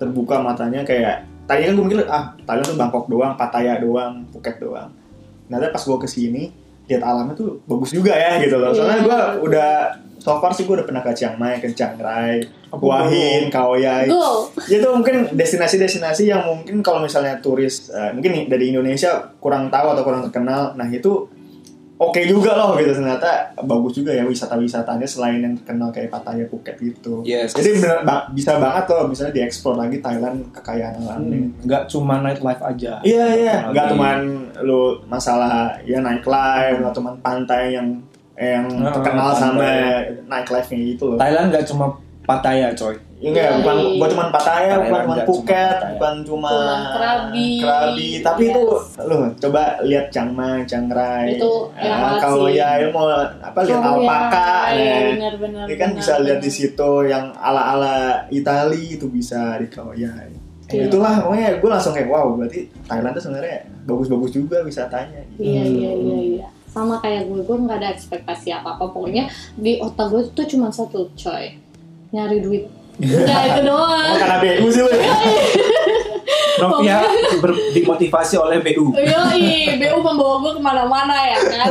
terbuka matanya kayak tadi kan gue mikir ah Thailand tuh Bangkok doang, Pattaya doang, Phuket doang. Nah, pas gue ke sini lihat alamnya tuh bagus juga ya gitu loh. Soalnya Iya. gue udah so far sih gue udah pernah ke Chiang Mai, ke Chiang Rai, Aku Hua Hin, Khao Yai. Go. Ya itu mungkin destinasi-destinasi yang mungkin kalau misalnya turis eh, mungkin dari Indonesia kurang tahu atau kurang terkenal, nah itu oke juga loh gitu ternyata bagus juga ya wisata-wisatanya selain yang terkenal kayak Pattaya, Phuket gitu. Yes. Jadi bener, ba- bisa banget loh misalnya dieksplor lagi Thailand kekayaan alamnya. Hmm, nggak cuma nightlife aja. Iya iya, Apalagi- nggak cuman lu masalah ya nightlife, nggak cuman pantai yang yang Nah, terkenal sama nightlife-nya gitu loh. Thailand nggak cuma Pattaya coy. Ya enggak, Yoi. bukan bukan cuma Pattaya, bukan cuma Phuket, bukan cuma Krabi. Krabi. tapi Yes. itu lu coba lihat Chiang Mai, Chiang Rai. Itu banget kalau ya lu mau apa lihat Oh, alpaka iya, iya, nah. benar-benar, Ini kan benar, bisa lihat di situ yang ala-ala Itali itu bisa di Kauai. Iya. Itulah pokoknya gue langsung kayak wow berarti Thailand tuh sebenarnya bagus-bagus juga wisatanya. Iya Hmm. iya iya iya. Sama kayak gue, gue nggak ada ekspektasi apa apa. Pokoknya di otak gue tuh cuma satu coy, nyari duit. Udah itu Oh, doang. karena BU sih lu ya. Novia ber- dimotivasi oleh BU. Yoi, BU membawa gue ke mana-mana ya kan.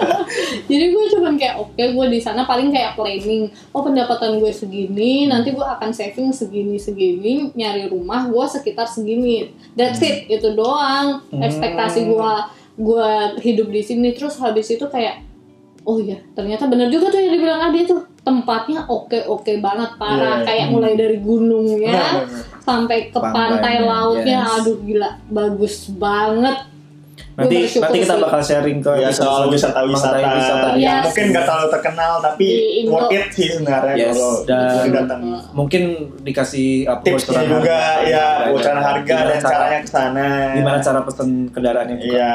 Jadi gue cuman kayak oke gue di sana paling kayak planning. Oh pendapatan gue segini, nanti gue akan saving segini segini, nyari rumah gue sekitar segini. That's it, itu doang. Ekspektasi gue gue hidup di sini terus habis itu kayak oh ya ternyata bener juga tuh yang dibilang Adi tuh tempatnya oke oke banget parah Iya. kayak mulai dari gunungnya Benar, benar. sampai ke pantai Pantainya, lautnya yes. aduh gila bagus banget Nanti nanti kita bakal sharing ke Ya soal wisata-wisata wisata Iya. yang mungkin nggak terlalu terkenal tapi Indo. worth it sih sebenarnya Yes, kalau dan- datang. Mungkin dikasih apa Tipsnya juga harga, ya bocoran harga dan cara- caranya ke sana. Gimana cara pesen kendaraannya juga. Iya.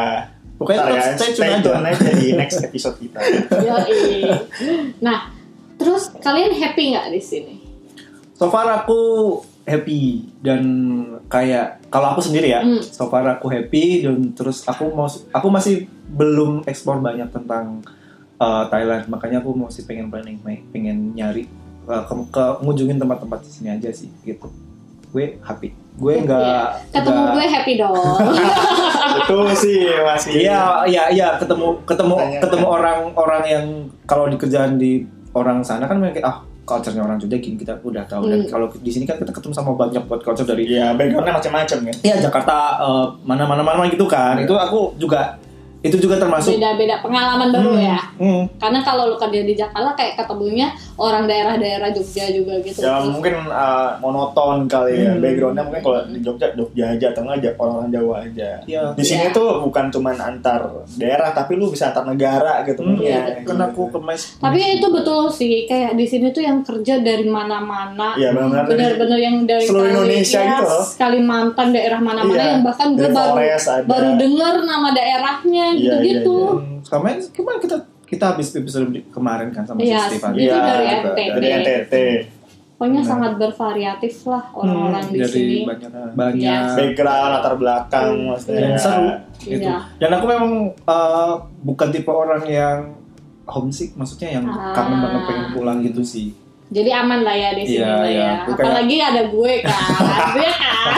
Pokoknya tetap ya, stay tune stay aja. tune aja di next episode kita. Nah terus kalian happy nggak di sini So far aku happy dan kayak kalau aku sendiri ya, Hmm. so far aku happy dan terus aku mau aku masih belum explore banyak tentang uh, Thailand makanya aku masih pengen planning pengen nyari uh, ke, ke ngunjungin tempat-tempat di sini aja sih gitu. Gue happy. Gue nggak Iya. ketemu nggak- gue happy dong Itu sih masih. Iya, iya, iya, ketemu ketemu Tanya. ketemu orang-orang yang kalau di kerjaan di orang sana kan mereka ah culture-nya orang Jogja gini kita udah tahu dan Hmm. kalau di sini kan kita ketemu sama banyak buat culture dari Iya, backgroundnya macam-macam kan. Iya Jakarta eh, mana-mana mana gitu kan. Iya. Itu aku juga itu juga termasuk beda-beda pengalaman baru Hmm, ya hmm. karena kalau lu kerja di Jakarta kayak ketemunya orang daerah-daerah Jogja juga gitu Ya Terus- mungkin uh, monoton kali ya Hmm. backgroundnya mungkin kalau di Jogja Jogja aja atau aja orang Jawa aja. Iya. Di sini Iya. tuh bukan cuman antar daerah tapi lu bisa antar negara gitu. Hmm, Iya, Ya, kan gitu. aku ke mes tapi itu betul sih kayak di sini tuh yang kerja dari mana-mana Iya benar-benar. yang dari Seluruh Indonesia Yes, gitu loh. Kalimantan daerah mana-mana Iya, yang bahkan gue baru baru dengar nama daerahnya Iya, gitu-gitu iya, Hmm, sama kemarin kita kita habis episode kemarin kan sama Iya, si Stefan. Itu Iya, dari juga. NTT. Dari NTT. pokoknya Benar. sangat bervariatif lah orang-orang Hmm, di dari sini banyak banyak Yes. Background latar belakang maksudnya. dan seru gitu. Iya. Dan aku memang eh, bukan tipe orang yang homesick, maksudnya yang Ah. kangen banget pengen pulang gitu sih. jadi aman lah ya di sini Iya, lah iya. ya Gue kayak- apalagi ada gue kan Iya kan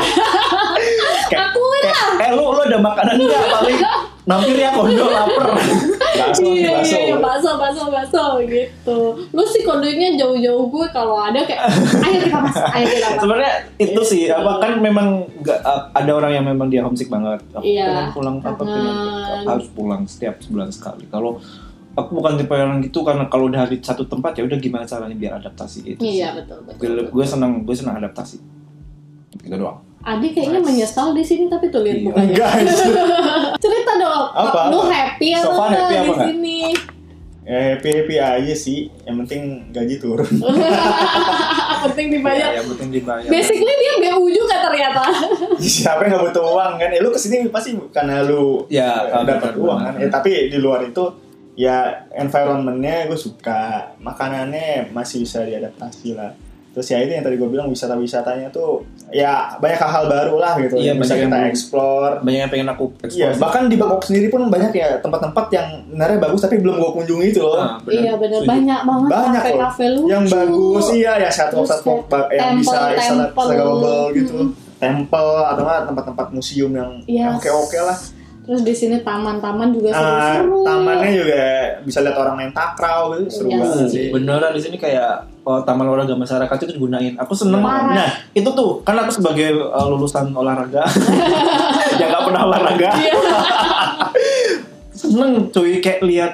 Kayak- aku lah Eh lu lu ada makanan nggak paling nampir ya kondo lapar. Bakso, iya bakso. iya iya bakso bakso bakso gitu lu sih kodenya jauh-jauh gue kalau ada kayak ayo kita mas ayo kita mas Sebenarnya itu sih Gitu. apa kan memang uh, ada orang yang memang dia homesick banget. Aku Iya, pengen pulang apa pengen harus pulang setiap sebulan sekali. Kalau aku bukan tipe orang gitu karena kalau udah di satu tempat ya udah gimana caranya biar adaptasi itu. iya sih. betul betul, Gue, betul. gue senang gue senang adaptasi. Gitu doang. Adi kayaknya menyesal di sini tapi tuh lihat Iya. mukanya Enggak. cerita dong Apa, lu apa? happy So far enggak happy apa di enggak? sini ya happy happy aja sih. Yang penting gaji turun. penting dibayar Ya, yang penting dibayar. basically dia BU juga ternyata Siapa yang nggak butuh uang kan? Eh lu ke sini pasti karena lu Ya, eh, dapat uang benar. kan. Eh, tapi di luar itu ya environmentnya gue suka, makanannya masih bisa diadaptasi lah. Terus ya itu yang tadi gue bilang wisata-wisatanya tuh ya banyak hal-hal baru lah gitu Iya, yang bisa banyak yang kita belum- explore. banyak yang pengen aku Iya, explore. bahkan di Bangkok sendiri pun banyak ya tempat-tempat yang sebenarnya bagus tapi belum gue kunjungi itu loh. Nah, iya bener Setuju. banyak banget banyak loh kafe-kafe lucu yang bagus iya ya satu satu yang bisa instagramable gitu Mm. temple atau tempat-tempat museum yang Yes. oke oke lah terus di sini taman-taman juga Ah, seru-seru tamannya juga bisa lihat orang main takraw gitu seru Iya banget sih. beneran di sini kayak oh, taman olahraga masyarakat itu digunain aku seneng Parah. nah itu tuh kan aku sebagai uh, lulusan olahraga yang nggak pernah olahraga Iya. seneng cuy kayak lihat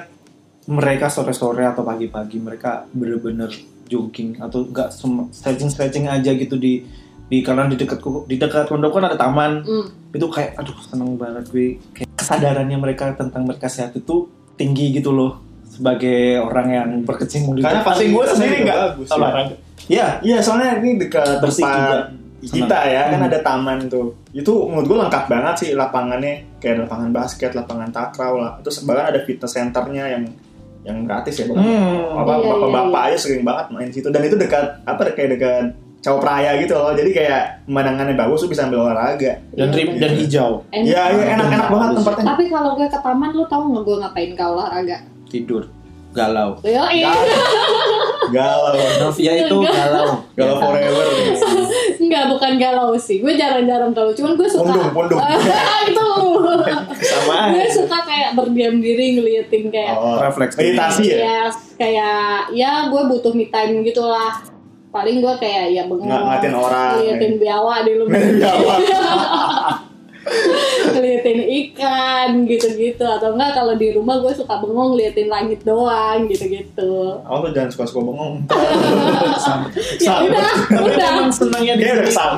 mereka sore-sore atau pagi-pagi mereka bener-bener jogging atau enggak stretching stretching aja gitu di di karena di dekat di dekat pondok kan ada taman Hmm. itu kayak aduh seneng banget gue kayak kesadarannya mereka tentang mereka sehat itu tinggi gitu loh sebagai orang yang berkecimpung di karena pasti gue sendiri nggak bagus ya. olahraga Iya, Iya, soalnya ini dekat Bersih juga. tempat kita ya, kan Hmm. ada taman tuh. Itu menurut gue lengkap banget sih lapangannya, kayak lapangan basket, lapangan takraw lah. Terus bahkan ada fitness centernya yang yang gratis ya? Hmm. Apa Iya, bapak-bapak iya, aja sering banget main situ dan itu dekat apa kayak dekat Cowok Raya gitu loh. Jadi kayak pemandangannya bagus, lu bisa ambil olahraga. dan rim dan hijau Enak. Iya, iya enak-enak banget tempatnya. Tapi kalau gue ke taman lu tau nggak gue ngapain kau olahraga? tidur galau. Yo, iya. Galau. Novia itu galau. Galau forever. Enggak, bukan galau sih. Gue jarang-jarang tahu. Cuman gue suka. Pundung, pundung. itu. Sama gue suka kayak berdiam diri ngeliatin kayak. Oh, Refleks. meditasi ya? Ya, kayak ya gue butuh me time gitulah. Paling gue kayak ya bengong. Ngeliatin orang. Ngeliatin biawa di lu. Biawa. ngeliatin ikan gitu-gitu atau enggak kalau di rumah gue suka bengong ngeliatin langit doang gitu-gitu. Oh, lu jangan suka-suka bengong. Ya udah, udah. Emang senangnya di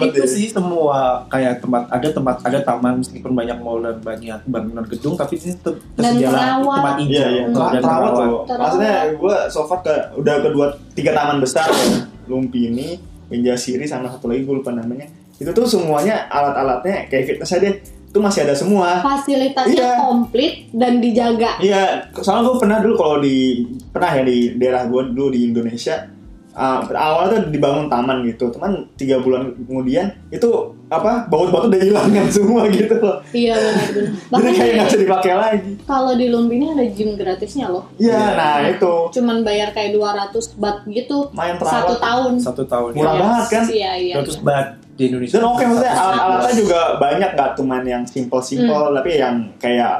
itu sih semua kayak tempat ada tempat ada taman meskipun banyak mall dan banyak bangunan gedung tapi ini tetap tersedia terawat. tempat hijau Iya, iya. Oh, Terawat, dan terawat terawat. tuh. Terawat. Maksudnya gue so far ke udah kedua tiga taman besar ya. Lumpini, Pinjasiri sama satu lagi gue lupa namanya. Itu tuh semuanya alat-alatnya kayak fitness aja. Itu masih ada semua. Fasilitasnya Iya. komplit dan dijaga. Iya, soalnya gue pernah dulu kalau di pernah ya di daerah gue dulu di Indonesia. Uh, awalnya tuh dibangun taman gitu, teman tiga bulan kemudian itu apa baut-baut udah hilangan semua gitu loh. Iya benar-benar. Jadi kayak nggak bisa dipakai lagi. kalau di Lumbini ada gym gratisnya loh. Iya, Iya. nah itu Cuman bayar kayak 200 bat gitu main satu terawat. tahun. satu tahun Murah ya. banget kan? Iya iya. Terus bat di Indonesia Dan oke maksudnya Satu- alat-alatnya juga banyak nggak cuman yang simple-simple tapi yang kayak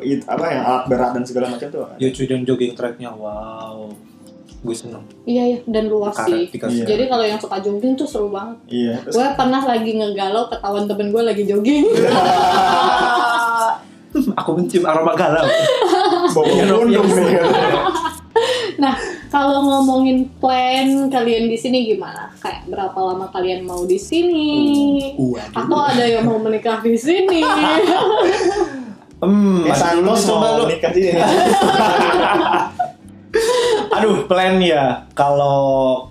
it- apa yang alat berat dan segala macam tuh. ya cuy dan jogging tracknya wow gue seneng Iya iya dan luas Karet sih. dikasih. Jadi kalau yang suka jogging tuh seru banget. Iya. Gue pernah lagi ngegalau ketahuan temen gue lagi jogging. aku mencium aroma galau bawa Iya, pundung iya. nih. Nah, kalau ngomongin plan kalian di sini gimana? Kayak berapa lama kalian mau di sini? Waduh. Atau ada yang mau menikah di sini? Hmm, dulu Santos coba mau lu. nikah sini. Aduh, plan ya. Kalau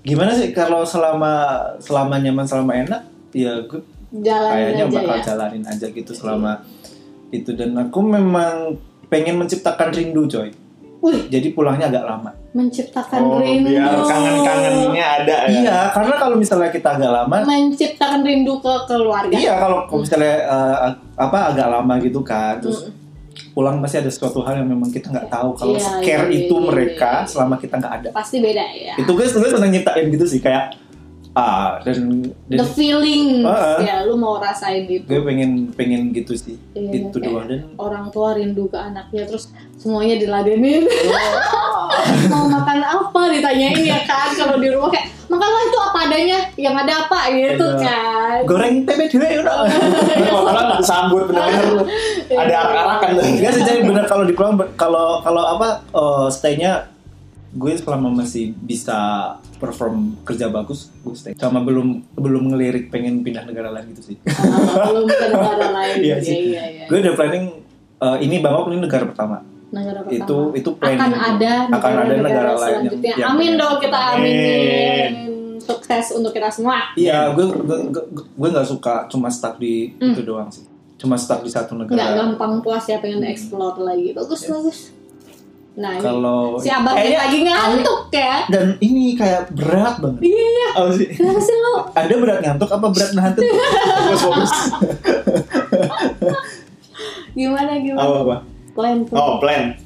gimana sih kalau selama selama nyaman selama enak, ya gue Jalanin kayaknya aja bakal ya. jalanin aja gitu selama itu dan aku memang pengen menciptakan rindu coy. Wih, Jadi pulangnya agak lama. menciptakan Oh, rindu. biar kangen-kangennya ada ya. Iya, karena kalau misalnya kita agak lama, Menciptakan rindu ke keluarga. iya kalau kalau misalnya eh, apa agak lama gitu kan, terus pulang masih ada sesuatu hal yang memang kita nggak tahu kalau Iya, scare iya, itu iya, mereka iya. selama kita nggak ada. Pasti beda ya. Itu gue gue seneng nyiptain gitu sih kayak ah dan, The dan feeling. Heeh. ya lu mau rasain itu. gue pengen pengen gitu sih. Iya, itu doang. Dan orang tua rindu ke anaknya terus semuanya diladenin. Mau makan apa? Ditanyain ya kan kalau di rumah kayak makanlah itu apa adanya? Yang ada apa? Gitu Iya. kan. Goreng tempe dulu ya udah Malah nggak disambut bener-bener. Lu. Ada arak-arakan tuh. Enggak sih jadi bener kalau di pulang kalau kalau apa eh, stay-nya gue selama masih bisa perform kerja bagus gue stay sama belum belum ngelirik pengen pindah negara lain gitu sih. Ah, belum ke negara lain. Iya iya sih. iya iya gue udah planning eh, ini Bangkok ini negara pertama. Negara pertama. Itu itu planning. akan ada akan ada negara lain yang, selanjutnya. yang amin dong kita aminin Amin. sukses untuk kita semua. Iya gue gue gue- nggak suka cuma stuck di Hmm. itu doang sih. Cuma stuck di satu nggak negara gampang puas ya pengen explore lagi. Bagus Yes. bagus nah kalau si abang Kayaknya- lagi ngantuk ya dan ini kayak berat banget iya oh, sih. kenapa sih lo ada berat ngantuk apa berat nahan tuh Fokus fokus. gimana gimana Apa apa? plan tuh Oh plan.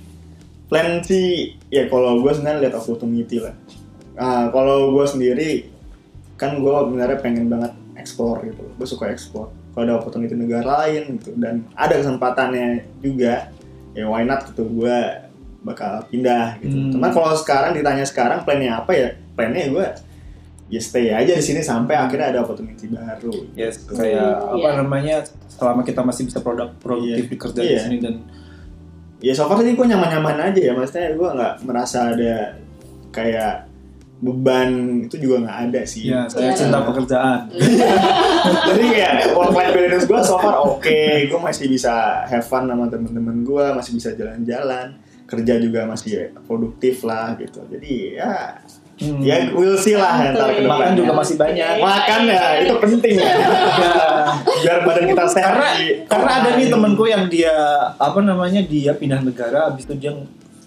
Plan sih ya kalau gue sebenarnya lihat opportunity lah. Ah, kalau gue sendiri kan gue sebenarnya pengen banget explore gitu. Gue suka explore. Kalau ada opportunity negara lain gitu dan ada kesempatannya juga ya why not gitu gue bakal pindah gitu. Hmm. Cuman kalau sekarang ditanya sekarang plannya apa ya? Plannya gue ya stay aja di sini sampai akhirnya ada opportunity baru. Yes, Gitu. kayak Hmm, apa iya. namanya selama kita masih bisa produk produktif Iya. di kerja Iya. di sini dan ya so far sih gue nyaman-nyaman aja ya maksudnya gue nggak merasa ada kayak beban itu juga nggak ada sih ya saya Iya. cinta pekerjaan. jadi kayak work life balance gue so far oke gue masih bisa have fun sama temen-temen gue masih bisa jalan-jalan kerja juga masih produktif lah gitu jadi ya Hmm. ya we'll see lah ntar ke makan juga masih banyak. makan ya itu penting ya Ya. biar badan kita sehat karena di- karena ada nih temanku yang dia apa namanya dia pindah negara habis itu dia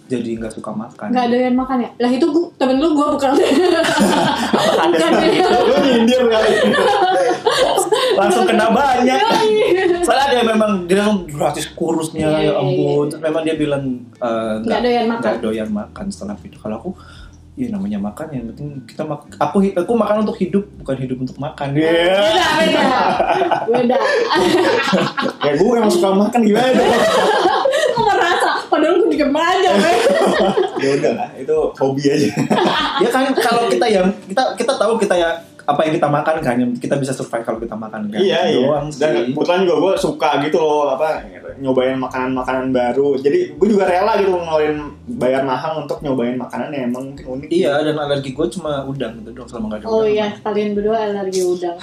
jadi nggak suka makan. Nggak doyan makan ya? Lah itu gua, temen lu gue bukan. ada bukan ya. lu nyindir kali langsung kena banyak. Soalnya ada yang memang dia langsung gratis kurusnya ya ampun. Terus memang dia bilang eh, Nggak doyan makan. nggak doyan makan setelah itu. Kalau aku ya namanya makan yang penting kita mak aku aku makan untuk hidup bukan hidup untuk makan. Iya. Beda, beda. Beda. ya gue emang suka makan gimana Kok merasa? Padahal gue aja, men. ya udah lah itu hobi aja ya kan kalau kita yang kita kita tahu kita ya apa yang kita makan kan yang kita bisa survive kalau kita makan kan. iya iya Doang dan sih. kebetulan juga gue suka gitu loh apa nyobain makanan-makanan baru jadi gue juga rela gitu ngeluarin bayar mahal untuk nyobain makanan yang emang mungkin unik Iya dan alergi gue cuma udang gitu dong selama gak ada Oh udang. iya, kalian berdua alergi udang.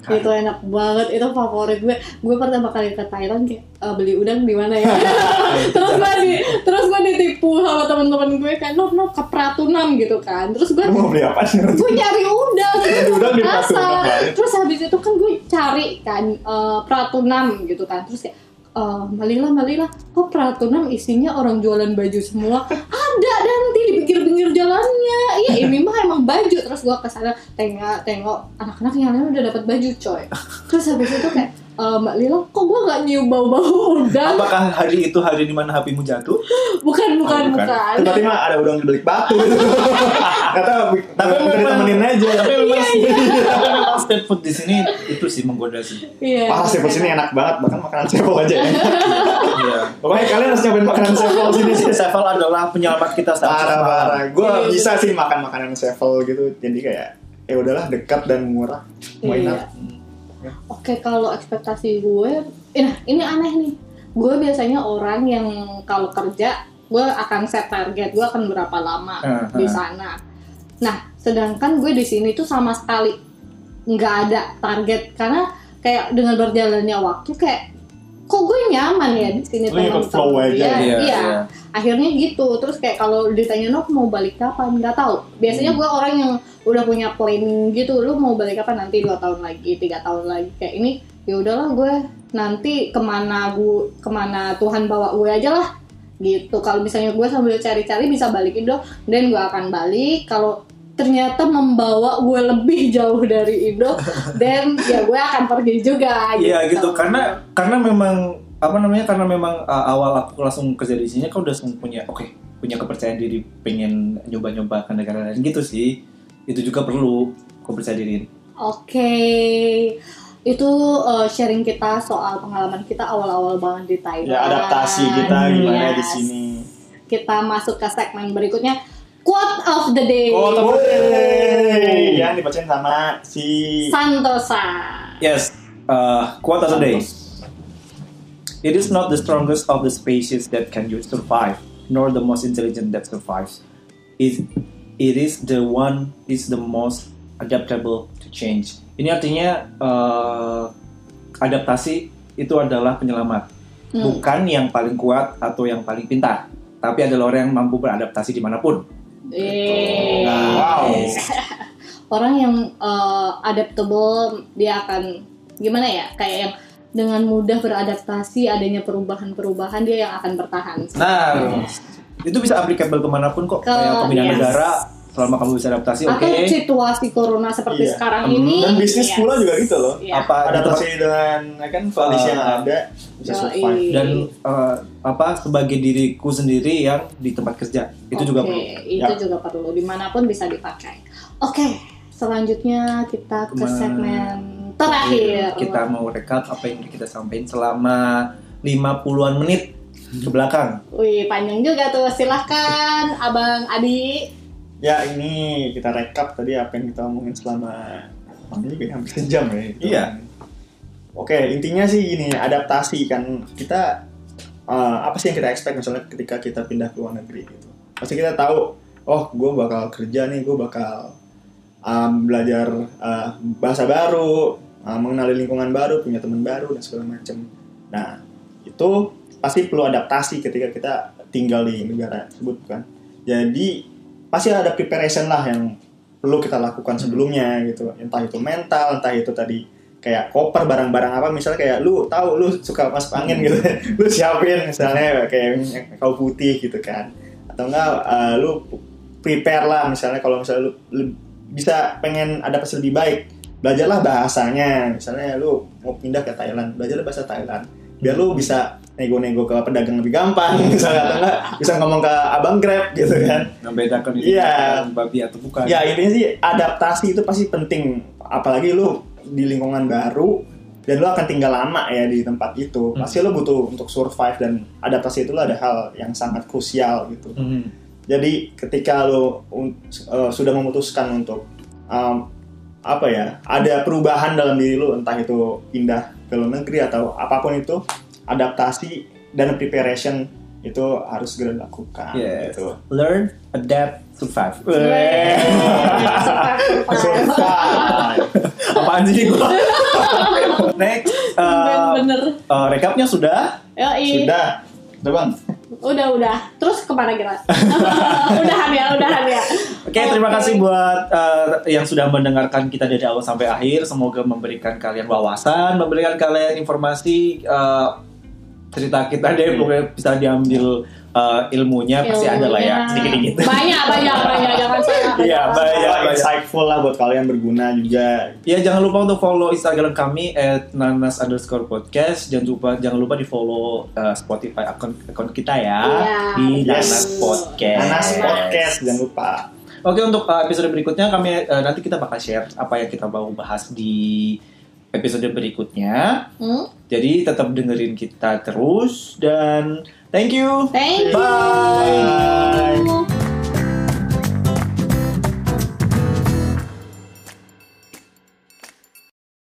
Itu enak banget, itu favorit gue. Gue pertama kali ke Thailand kayak "Eh, beli udang di mana ya? terus gue di, terus gue ditipu sama teman-teman gue kayak no no ke Pratunam gitu kan. Terus gue mau beli apa sih gue nyari udang Nyari udang di. Pratunam, terus habis itu kan gue cari kan eh, Pratunam gitu kan terus kayak eh, Malila Malila kok Pratunam isinya orang jualan baju semua. Ada nanti di pinggir-pinggir jalannya. Iya ini mah emang baju. Terus gue ke sana tengok tengok anak-anak yang lain udah dapat baju coy. Terus habis itu kayak eh, Mbak Lila kok gue gak nyium bau-bau udang Apakah hari itu hari di mana HPmu jatuh? bukan bukan Oh, bukan. bukan tiba-tiba ada udang di balik batu kata Tapi memang- ditemenin aja Tapi memang, Iya, tapi memang street food di sini itu sih menggoda sih. iya Wah, seafood sini enak banget, bahkan makanan sevel aja ya. Iya. Pokoknya kalian harus nyobain makanan sevel sini sih. Sevel adalah penyelamat kita saat Parah, parah. Gue Iya, iya. bisa sih makan makanan sevel gitu. Jadi kayak, ya udahlah dekat dan murah. Why Iya. Not? Oke, kalau ekspektasi gue, nah ini aneh nih. Gue biasanya orang yang kalau kerja, gue akan set target, gue akan berapa lama Eh, di eh. sana. Nah, sedangkan gue di sini tuh sama sekali nggak ada target karena kayak dengan berjalannya waktu kayak kok gue nyaman ya di sini Lu ikut flow teman-teman. aja. Iya, Iya, iya. iya. akhirnya gitu. Terus kayak kalau ditanya Nok mau balik kapan? Nggak tahu. Biasanya gue orang yang udah punya planning gitu. Lu mau balik kapan? Nanti dua tahun lagi tiga tahun lagi. Kayak ini ya udahlah gue nanti ke mana gue ke mana Tuhan bawa gue aja lah. Gitu. Kalau misalnya gue sambil cari-cari bisa balik Indo dan gue akan balik. Kalau ternyata membawa gue lebih jauh dari Indo dan ya gue akan pergi juga Iya gitu karena karena memang apa namanya karena memang uh, awal aku langsung kerja di sini kan udah langsung punya oke punya kepercayaan diri pengen nyoba-nyoba ke negara lain gitu sih itu juga perlu kepercayaan diri Oke, itu uh, sharing kita soal pengalaman kita awal-awal banget di Thailand. Ya adaptasi kita gimana di Yes. sini. Kita masuk ke segmen berikutnya, quote of the day. Oh, temen Hey, yang dibacain sama si Santosa. yes uh, quote of the day It is not the strongest of the species that can you survive, nor the most intelligent that survives. It, it is the one is the most adaptable to change. Ini artinya uh, adaptasi itu adalah penyelamat, Hmm. bukan yang paling kuat atau yang paling pintar, tapi adalah orang yang mampu beradaptasi di mana pun. Eh, Wow. Orang yang uh, adaptable dia akan gimana ya? Kayak yang dengan mudah beradaptasi adanya perubahan-perubahan dia yang akan bertahan. Nah, itu bisa applicable ke mana pun kok. Ke- Kayak pemindahan yes. negara, selama kamu bisa adaptasi, oke. Atau situasi corona seperti Iya. sekarang Hmm, ini. dan bisnis yes. pula juga gitu loh. Iya. Apa di tempat Adaptasi dengan ya kan kondisi yang Uh, ada bisa Yoi. survive. dan uh, apa sebagai diriku sendiri yang di tempat kerja itu juga Oke, perlu. itu Ya. juga perlu di mana pun bisa dipakai. Oke, selanjutnya kita ke segmen terakhir. Kita mau rekap apa yang kita sampaikan selama 50-an menit ke belakang. Wih, panjang juga tuh. Silahkan, Abang Adi. Ya ini kita rekap tadi apa yang kita omongin selama ini juga hampir sejam ya. Gitu. Iya. Oke intinya sih ini adaptasi kan kita uh, apa sih yang kita expect misalnya ketika kita pindah ke luar negeri gitu. Pasti kita tahu oh gue bakal kerja nih gue bakal um, belajar uh, bahasa baru, uh, mengenali lingkungan baru, punya teman baru dan segala macam. Nah itu pasti perlu adaptasi ketika kita tinggal di negara tersebut kan. Jadi pasti ada preparation lah yang perlu kita lakukan sebelumnya gitu. Entah itu mental, entah itu tadi kayak koper barang-barang apa. Misalnya kayak lu tahu lu suka masuk angin gitu lu siapin. Misalnya kayak kayu putih gitu kan. Atau enggak eh, lu prepare lah. Misalnya kalau misalnya lu, lu bisa pengen adaptasi lebih baik belajarlah bahasanya. Misalnya lu mau pindah ke Thailand belajarlah bahasa Thailand. Biar lu bisa nego-nego ke pedagang lebih gampang misalnya atau enggak bisa ngomong ke abang grab gitu kan membedakan itu Iya. babi atau bukan ya intinya sih adaptasi itu pasti penting apalagi lu di lingkungan baru dan lu akan tinggal lama ya di tempat itu Hmm. pasti lu butuh untuk survive dan adaptasi itu ada hal yang sangat krusial gitu Mhm. jadi ketika lo un- uh, sudah memutuskan untuk um, apa ya, ada perubahan dalam diri lo, entah itu pindah ke luar negeri atau apa pun itu, adaptasi dan preparation itu harus segera dilakukan. Yes. Gitu. learn adapt survive Survive. apaan sih gua next uh, Bener-bener. uh, recapnya sudah Yoi. Sudah, udah bang. Udah, udah. Terus ke mana kita? udahan ya, udahan ya. Oke, terima kasih buat uh, yang sudah mendengarkan kita dari awal sampai akhir. Semoga memberikan kalian wawasan, memberikan kalian informasi uh, cerita kita deh, pokoknya bisa diambil uh, ilmunya pasti ada lah ya, Ilmunya. sedikit-sedikit. Banyak, banyak, banyak. Jangan saya. Iya, banyak. Ya, insightful lah buat kalian berguna juga. Ya jangan lupa untuk follow Instagram kami at nanas underscore podcast. Jangan lupa jangan lupa di follow uh, Spotify akun akun kita ya Iya, di. Nanas Podcast. Nanas Podcast, jangan lupa. Oke untuk uh, episode berikutnya kami uh, nanti kita bakal share apa yang kita mau bahas di episode berikutnya. Hmm? Jadi tetap dengerin kita terus dan thank you. Thank you. Bye. Bye.